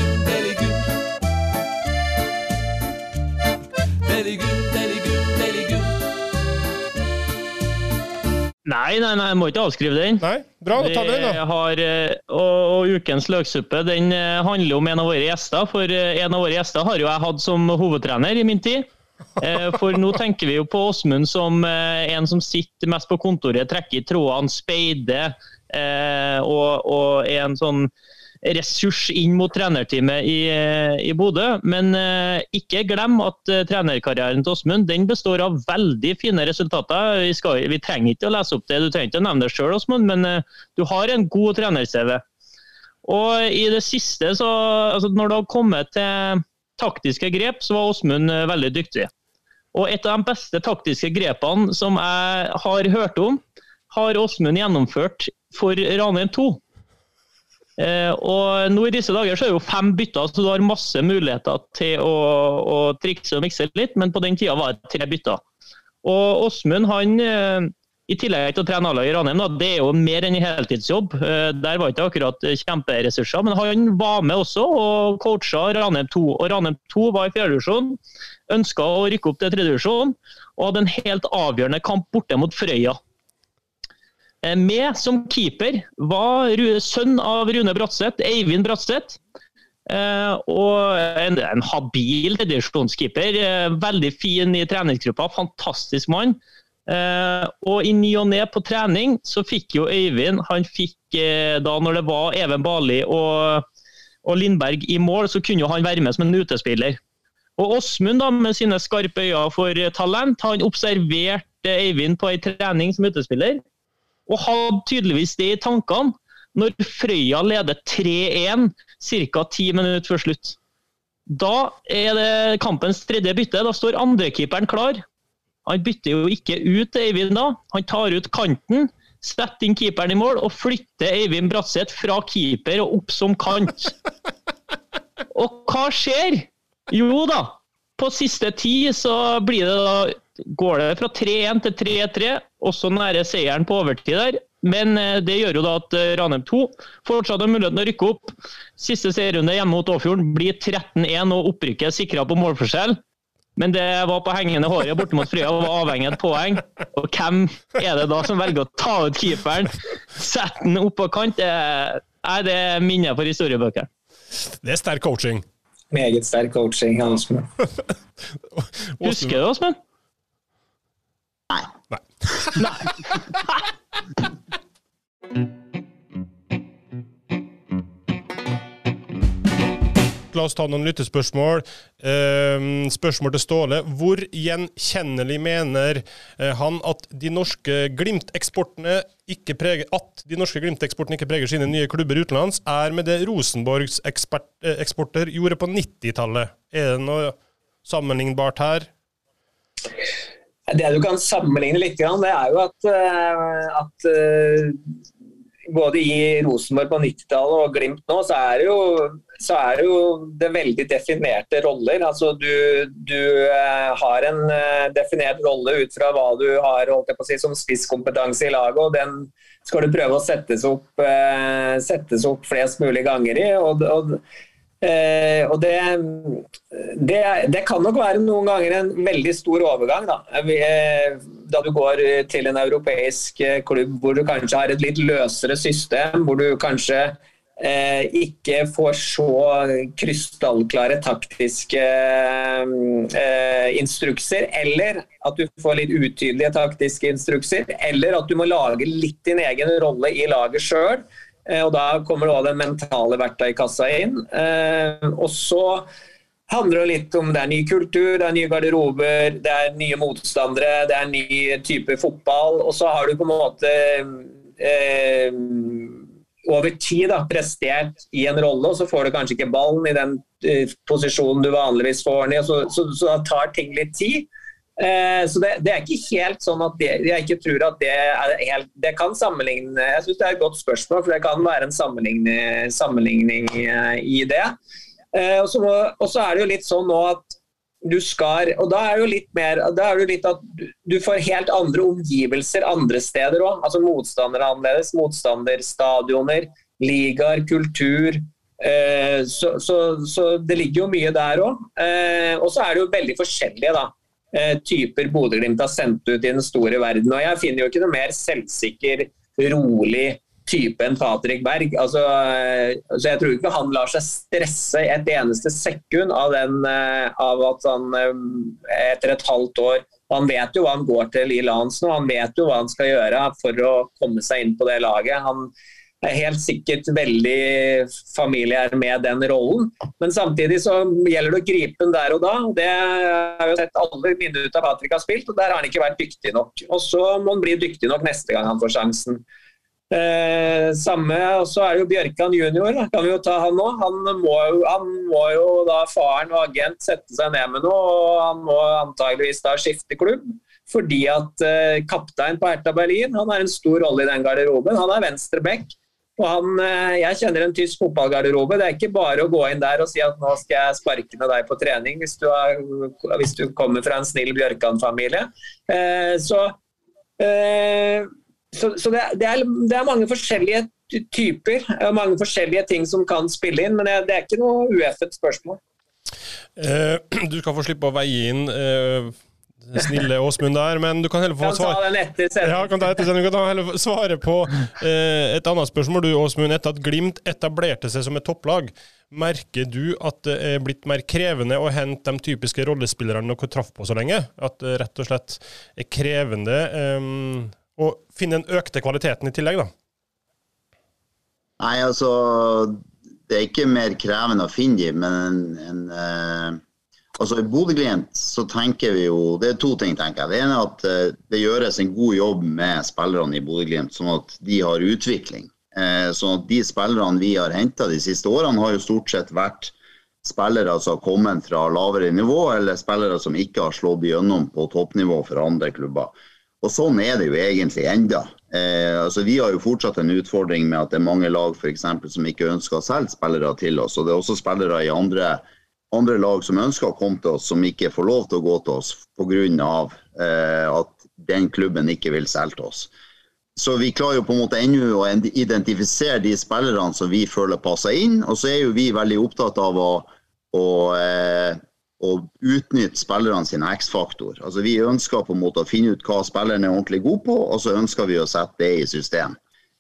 Nei, nei, nei, jeg må ikke avskrive den. Nei? Bra, da tar vi den, da. har, eh, og, og ukens løksuppe den eh, handler om en av våre gjester. For eh, en av våre gjester har jo jeg hatt som hovedtrener i min tid. For nå tenker vi jo på Åsmund som en som sitter mest på kontoret, trekker i trådene, speider og, og er en sånn ressurs inn mot trenerteamet i, eh, i Bodø. Men eh, ikke glem at eh, trenerkarrieren til Åsmund den består av veldig fine resultater. Vi, skal, vi trenger ikke å lese opp det, du trenger ikke å nevne det sjøl, Åsmund, men du har en god trener-CV. Og i det siste, så, altså når det har kommet til taktiske grep, så var Åsmund veldig dyktig. Og et av de beste taktiske grepene som jeg har hørt om, har Åsmund gjennomført for Ranheim 2. Eh, og nå i disse dager så er det jo fem bytter, så du har masse muligheter til å, å trikse og mikse litt, men på den tida var det tre bytter. Og Åsmund, han eh, i tillegg til å trene A-laget i Ranheim, det er jo mer enn en heltidsjobb. Eh, Der var ikke akkurat kjemperessurser, men han var med også og coacha Ranheim 2. Og Ranheim 2 var i fjerdedivisjon, ønska å rykke opp til tredjedivisjon og hadde en helt avgjørende kamp borte mot Frøya. Eh, Med som keeper var sønn av Rune Bratseth, Eivind Bratseth. Eh, og en, en habil tredjevisjonskeeper. Eh, veldig fin i treningsgruppa, fantastisk mann. Uh, og i ny og ne på trening så fikk jo Øyvind Han fikk uh, da når det var Even Bali og, og Lindberg i mål, så kunne jo han være med som en utespiller. Og Åsmund da, med sine skarpe øyne for talent, han observerte Eivind på ei trening som utespiller, og hadde tydeligvis det i tankene når Frøya leder 3-1 ca. ti minutter før slutt. Da er det kampens tredje bytte. Da står andrekeeperen klar. Han bytter jo ikke ut Eivind da. Han tar ut kanten, setter inn keeperen i mål og flytter Eivind Bratseth fra keeper og opp som kant. Og hva skjer? Jo da, på siste ti så blir det da går det fra 3-1 til 3-3, også nære seieren på overtid der. Men eh, det gjør jo da at eh, Ranheim 2 fortsatt har muligheten å rykke opp. Siste serierunde hjemme mot Åfjorden blir 13-1 og opprykket sikra på målforskjell. Men det var på hengende håret borte mot Frøya og var avhengig av et poeng. Og hvem er det da som velger å ta ut keeperen, sette den opp på kant? Er, nei, det er minner for historiebøkene. Det er sterk coaching. Meget sterk coaching. av Åsmund. Husker du, Åsmund? Nei. La oss ta noen lyttespørsmål. Ehm, spørsmål til Ståle. Hvor gjenkjennelig mener eh, han at de norske Glimt-eksportene ikke preger, at de norske Glimt-eksportene ikke preger sine nye klubber utenlands, er med det Rosenborgs ekspert, eh, eksporter gjorde på 90-tallet? Er det noe sammenlignbart her? Det du kan sammenligne litt, det er jo at, eh, at både i Rosenborg på 90-tallet og Glimt nå, så er, det jo, så er det jo det veldig definerte roller. Altså du, du eh, har en eh, definert rolle ut fra hva du har si, som spisskompetanse i laget, og den skal du prøve å settes opp, eh, settes opp flest mulig ganger i. og, og Eh, og det, det, det, kan nok være noen ganger en veldig stor overgang. Da, da du går til en europeisk eh, klubb hvor du kanskje har et litt løsere system, hvor du kanskje eh, ikke får så krystallklare taktiske eh, instrukser, eller at du får litt utydelige taktiske instrukser, eller at du må lage litt din egen rolle i laget sjøl. Eh, og Da kommer også den mentale verktøykassa inn. Eh, og så handler det litt om det er ny kultur, det er nye garderober, det er nye motstandere, det er ny type fotball. Og så har du på en måte eh, over tid da, prestert i en rolle, og så får du kanskje ikke ballen i den eh, posisjonen du vanligvis får den i. Så, så, så da tar ting litt tid. Eh, så det, det, er ikke helt sånn at det, jeg ikke tror at det er helt Det kan sammenligne Jeg syns det er et godt spørsmål, for det kan være en sammenligning eh, i det. Eh, og så er det jo litt sånn nå at du skal Og da er det jo litt mer Da er det jo litt at du får helt andre omgivelser andre steder òg. Altså motstandere annerledes. Motstanderstadioner, ligaer, kultur. Så, så, så, det ligger jo mye der òg. Og så er det jo veldig forskjellige, da. Eh, typer Bodø-Glimt har sendt ut i den store verden. Og jeg finner jo ikke noe mer selvsikker, rolig type enn Patrick Berg. Altså, eh, så Jeg tror ikke han lar seg stresse et eneste sekund av, den, eh, av at han etter et halvt år Han vet jo hva han går til i Lans nå, han vet jo hva han skal gjøre for å komme seg inn på det laget. Han, er helt sikkert veldig familiær med den rollen. Men samtidig så gjelder det å gripe den der og da. Det har jo sett alle minutter Patrick har spilt, og der har han ikke vært dyktig nok. Og så må han bli dyktig nok neste gang han får sjansen. Eh, samme, og så er jo Bjørkan junior, da. kan vi jo ta han nå. Han må, jo, han må jo da faren og agent sette seg ned med noe, og han må antageligvis da skifte klubb. Fordi at eh, kaptein på Hertha Berlin han har en stor rolle i den garderoben. Han er venstre back. Og han, eh, jeg kjenner en tysk fotballgarderobe. Det er ikke bare å gå inn der og si at nå skal jeg sparke med deg på trening hvis du, er, hvis du kommer fra en snill Bjørkan-familie. Eh, så, eh, så, så det, det, er, det, er, mange forskjellige typer og mange forskjellige ting som kan spille inn, men det, det er ikke noe ueffet spørsmål. Eh, du skal få slippe å veie inn eh, snille Åsmund der, men du kan heller få svare ja, kan ta etter Du kan heller svare på eh, et annet spørsmål, du Åsmund. Etter at Glimt etablerte seg som et topplag, merker du at det er blitt mer krevende å hente de typiske rollespillerne dere traff på så lenge? At det rett og slett er krevende um, å finne den økte kvaliteten i tillegg, da? Nei, altså Det er ikke mer krevende å finne dem, men en, en eh, Altså I Bodø-Glimt så tenker vi jo Det er to ting, tenker jeg. Det ene er at eh, det gjøres en god jobb med spillerne i Bodø-Glimt, sånn at de har utvikling. Eh, sånn at de spillerne vi har henta de siste årene, har jo stort sett vært spillere som har kommet fra lavere nivå, eller spillere som ikke har slått igjennom på toppnivå for andre klubber. Og Sånn er det jo egentlig enda. Eh, altså Vi har jo fortsatt en utfordring med at det er mange lag for eksempel, som ikke ønsker å selge spillere til oss. og Det er også spillere i andre andre lag som ønsker å komme til oss, som ikke får lov til å gå til oss pga. Eh, at den klubben ikke vil selge til oss. Så vi klarer jo på en måte ennå å identifisere de spillerne som vi føler passer inn. Og så er jo vi veldig opptatt av å, å, eh, å utnytte spillerne sine X-faktor. Altså Vi ønsker på en måte å finne ut hva spilleren er ordentlig god på, og så ønsker vi å sette det i system.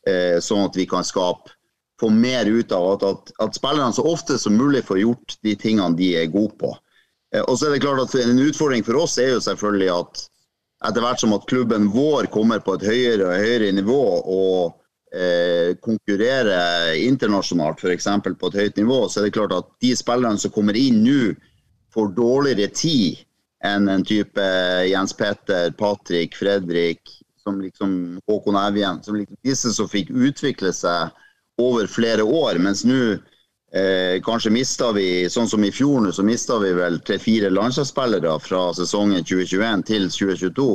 Eh, sånn at vi kan skape få mer ut av at, at, at, spillerne så ofte som mulig får gjort de tingene de er gode på. Eh, og så er det klart at En utfordring for oss er jo selvfølgelig at etter hvert som at klubben vår kommer på et høyere og høyere nivå og eh, konkurrerer internasjonalt f.eks. på et høyt nivå, så er det klart at de spillerne som kommer inn nå, får dårligere tid enn en type Jens Petter, Patrick, Fredrik, som liksom Håkon Evjen. Som liksom, disse som fikk utvikle seg over flere år. Mens nå eh, kanskje mista vi, sånn som i fjor nå, så mista vi vel tre-fire landslagsspillere fra sesongen 2021 til 2022.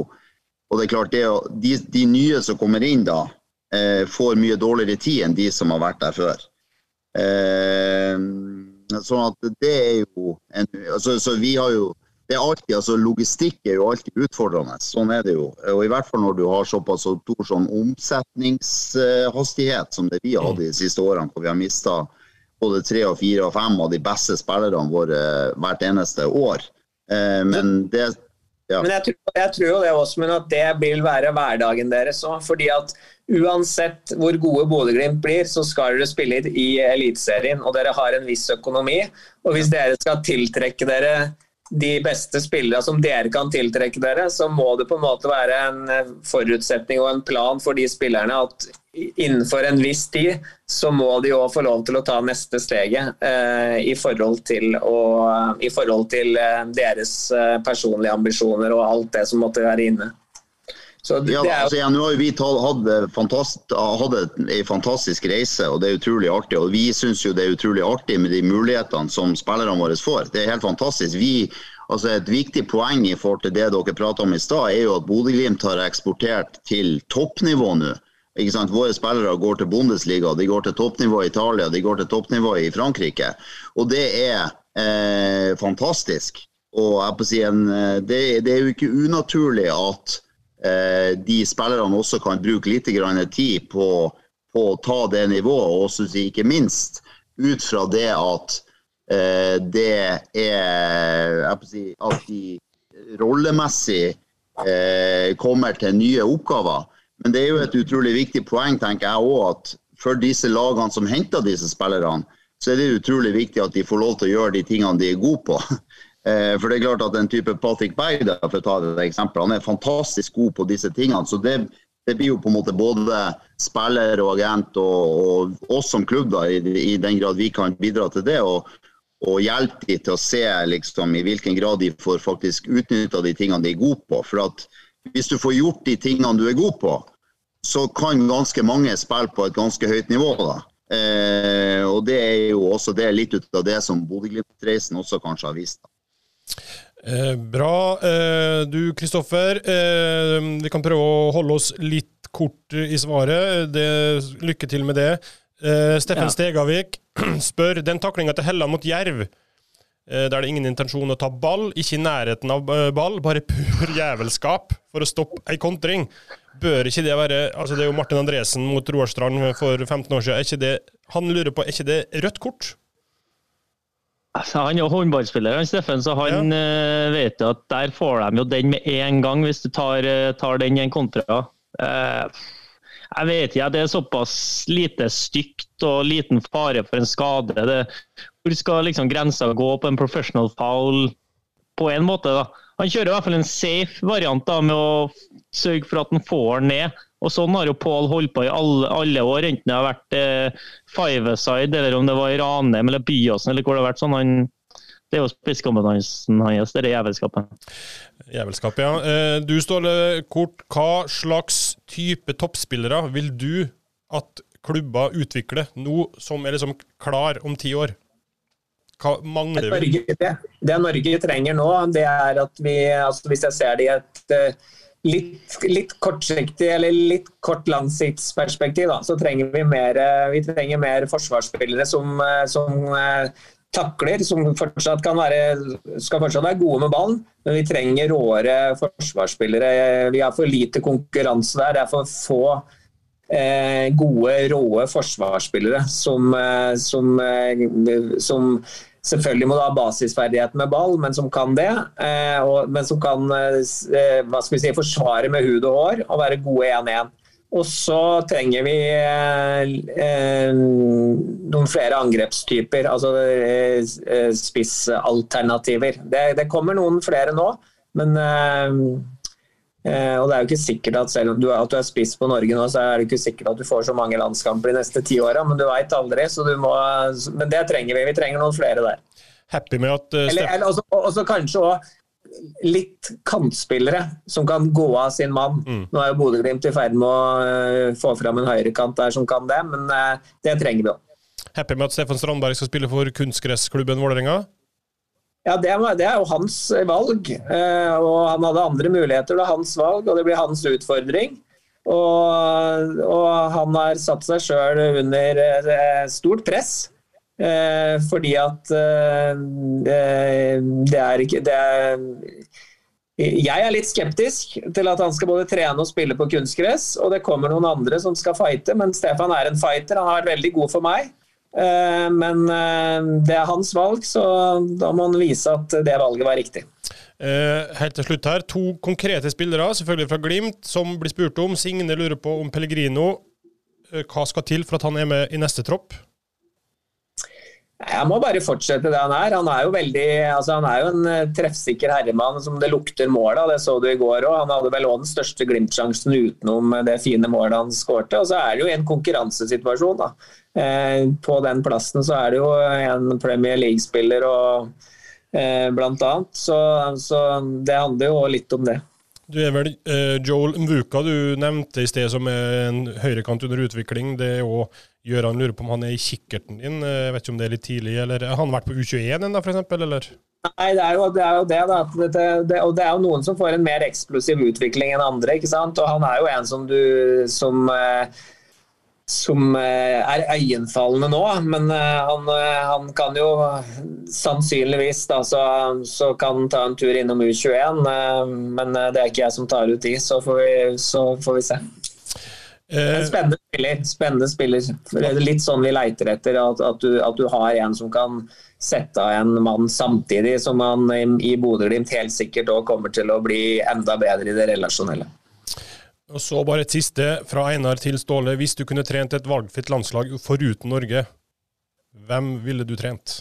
Og det er klart, det, de, de nye som kommer inn da, eh, får mye dårligere tid enn de som har vært der før. Eh, sånn at det er jo en, altså, Så vi har jo det er alltid, altså Logistikk er jo alltid utfordrende, sånn er det jo. Og I hvert fall når du har såpass stor sånn omsetningshastighet som det vi har hatt de siste årene, hvor vi har mista både tre og fire og fem av de beste spillerne våre hvert eneste år. Eh, men det ja. Men jeg tror, jeg tror, jo det også, men at det vil være hverdagen deres òg. Fordi at uansett hvor gode Bodø-Glimt blir, så skal dere spille i Eliteserien. Og dere har en viss økonomi. Og hvis dere skal tiltrekke dere de beste spillerne som dere kan tiltrekke dere, så må det på en måte være en eh, forutsetning og en plan for de spillerne at innenfor en viss tid så må de òg få lov til å ta neste steget eh, i, forhold til å, i forhold til eh, deres eh, personlige ambisjoner og alt det som måtte være inne. Det, ja, altså, ja, nå har vi hatt fantast, en fantastisk reise, og det er utrolig artig. Og vi syns jo det er utrolig artig med de mulighetene som spillerne våre får. Det er helt fantastisk. Vi, altså Et viktig poeng i forhold til det dere prata om i stad, er jo at Bodø-Glimt har eksportert til toppnivå nå. Ikke sant? Våre spillere går til Bundesliga, de går til toppnivå i Italia, de går til toppnivå i Frankrike. Og det er eh, fantastisk. Og jeg på å si en, eh, det, det er jo ikke unaturlig at Eh, de spillerne også kan bruke litt tid på, på, å ta det nivået. Og ikke minst ut fra det at eh, det er si, At de rollemessig eh, kommer til nye oppgaver. Men det er jo et utrolig viktig poeng, tenker jeg òg, at for disse lagene som henter disse spillerne, så er det utrolig viktig at de får lov til å gjøre de tingene de er gode på. Eh, for det er klart at en type Patrick Berg, for å ta et eksempel, han er fantastisk god på disse tingene. så det, det blir jo på en måte både spiller og agent og, og oss som klubb, da, i, i, den grad vi kan bidra til det. og, og hjelpe dem til å se liksom, i hvilken grad de får faktisk utnytta de tingene de er gode på. For at hvis du får gjort de tingene du er god på, så kan ganske mange spille på et ganske høyt nivå. da. Eh, og det er jo også det litt ut av det som Bodø-Glimt-reisen også kanskje har vist. da. Eh, bra. Eh, du Kristoffer, eh, vi kan prøve å holde oss litt kort i svaret. Det, lykke til med det. Steffen ja. Stegavik spør den taklinga til Helland mot Jerv. Der det er ingen intensjon å ta ball, ikke i nærheten av ball, bare pur jævelskap for å stoppe ei kontring. Bør ikke det være altså Det er jo Martin Andresen mot Roar Strand for 15 år siden. Er ikke det, han lurer på, er ikke det rødt kort? Altså, han er håndballspiller, han Steffen, så han ja. uh, vet jo at der får de jo den med en gang, hvis du tar, uh, tar den i en kontra. Uh, jeg vet ikke, det er såpass lite stygt og liten fare for en skade. Det, hvor skal liksom grensa gå på en professional foul på en måte? da? Han kjører i hvert fall en safe variant da, med å sørge for at han får den ned. Og Sånn har jo Pål holdt på i alle, alle, år, enten det har vært eh, Fiveside eller om det var i Ranheim eller Byåsen. eller hvor Det har vært sånn. Han, det er jo spisskompetansen hans, det er jævelskapet. Jævelskap, ja. Eh, du Ståle Kort, hva slags type toppspillere vil du at klubber utvikler nå som er liksom klar om ti år? Hva mangler vi? Det, det Norge trenger nå, det er at vi, altså hvis jeg ser det i et uh, litt, litt kortsiktig eller litt kort langsiktsperspektiv, da, så trenger vi mer, eh, vi trenger mer forsvarsspillere som, eh, som eh, takler, som fortsatt kan være, skal fortsatt være gode med ballen. Men vi trenger råere forsvarsspillere. Vi har for lite konkurranse der. Det er for få eh, gode, råe forsvarsspillere som, som, som Selvfølgelig må du ha basisferdighet med ball, men som kan det. Eh, og, men som kan eh, hva skal vi si, forsvare med hud og hår og være gode 1-1. Og så trenger vi eh, eh, noen flere angrepstyper, altså eh, eh, spissalternativer. Det, det, kommer noen flere nå, men og det er jo ikke sikkert at Selv om du, at du er spiss på Norge nå, så er det ikke sikkert at du får så mange landskamper de neste ti åra, men du veit aldri. Så du må, men det trenger vi. Vi trenger noen flere der. Happy med at uh, også, også kanskje òg litt kantspillere som kan gå av sin mann. Mm. Nå er jo Bodø-Glimt i ferd med å uh, få fram en høyrekant der som kan det, men uh, det trenger vi òg. Happy med at Stefan Strandberg skal spille for kunstgressklubben Vålerenga? Ja, det, det, er jo hans valg. Eh, og han hadde andre muligheter. Det er hans valg, og det blir hans utfordring. Og, og han har satt seg sjøl under eh, stort press. Eh, fordi at det er ikke det er, Jeg er litt skeptisk til at han skal både trene og spille på kunstgress. Og det kommer noen andre som skal fighte, men Stefan er en fighter. Han har vært veldig god for meg. Eh, men eh, det er hans valg, så da må han vise at det valget var riktig. Eh, helt til slutt her, To konkrete spillere, selvfølgelig fra Glimt, som blir spurt om. Signe lurer på om Pellegrino. Hva skal til for at han er med i neste tropp? Jeg må bare fortsette det han er. Han er jo veldig, altså han er jo en eh, treffsikker herremann som det lukter mål av. Det så du i går òg. Han hadde vel òg den største Glimt-sjansen utenom det fine målet han skårte. Og så er det jo en konkurransesituasjon. da. Eh, på den plassen så er det jo en Premier League-spiller og eh, blant annet. Så, så det handler jo litt om det. Du er vel eh, Joel Mvuka du nevnte i sted som er en høyrekant under utvikling. Det er òg Gøran lurer på om han er i kikkerten din. Eh, jeg vet ikke om det er litt tidlig, eller Har han vært på U21 ennå, f.eks., eller? Nei, det er jo det. Er jo det, da. Det, det, og det er jo noen som får en mer eksplosiv utvikling enn andre. ikke sant? Og han er jo en som du som eh, som eh, er øyenfallende nå. Men han, han, kan jo sannsynligvis da, så, så kan ta en tur innom U21. Men det er ikke jeg som tar ut de, så får vi, så får vi se. En spennende spiller. spennende spiller. Det er litt sånn vi leiter etter, at, at, du, at, du, har en som kan sette av en mann samtidig som han i Bodø-Glimt helt sikkert òg kommer til å bli enda bedre i det relasjonelle. Og så bare et siste fra Einar til Ståle. Hvis du kunne trent et valgfritt landslag foruten Norge, hvem ville du trent?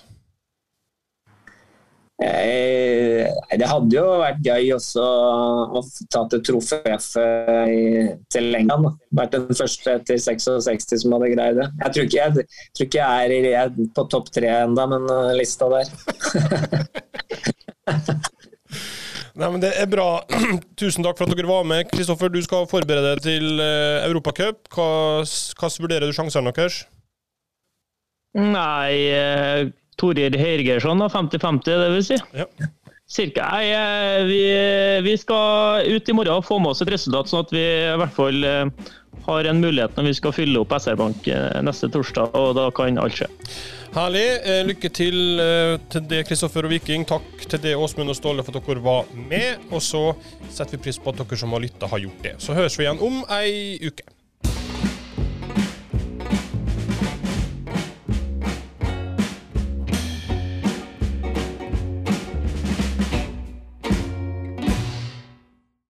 Eh, det hadde jo vært gøy også å ta til trofé til England. Vært den første etter 66 som hadde greid det. Jeg tror ikke jeg, tror ikke jeg er, jeg er på topp tre enda, men uh, lista der. Nei, men Det er bra. Tusen takk for at dere var med. Kristoffer, du skal forberede deg til uh, Europacup. Hvordan vurderer du sjansene deres? Nei uh Torir Heirgersson, 50-50, det vil si. Ja. Cirka. Nei, eh, vi, vi, skal ut i morgen og få med oss et resultat, sånn at vi i hvert fall eh, har en mulighet når vi skal fylle opp SR-Bank eh, neste torsdag, og da kan alt skje. Herlig. Lykke til til det, Kristoffer og Viking. Takk til det, Åsmund og Ståle, for at dere var med. Og så setter vi pris på at dere som har lytta, har gjort det. Så høres vi igjen om ei uke.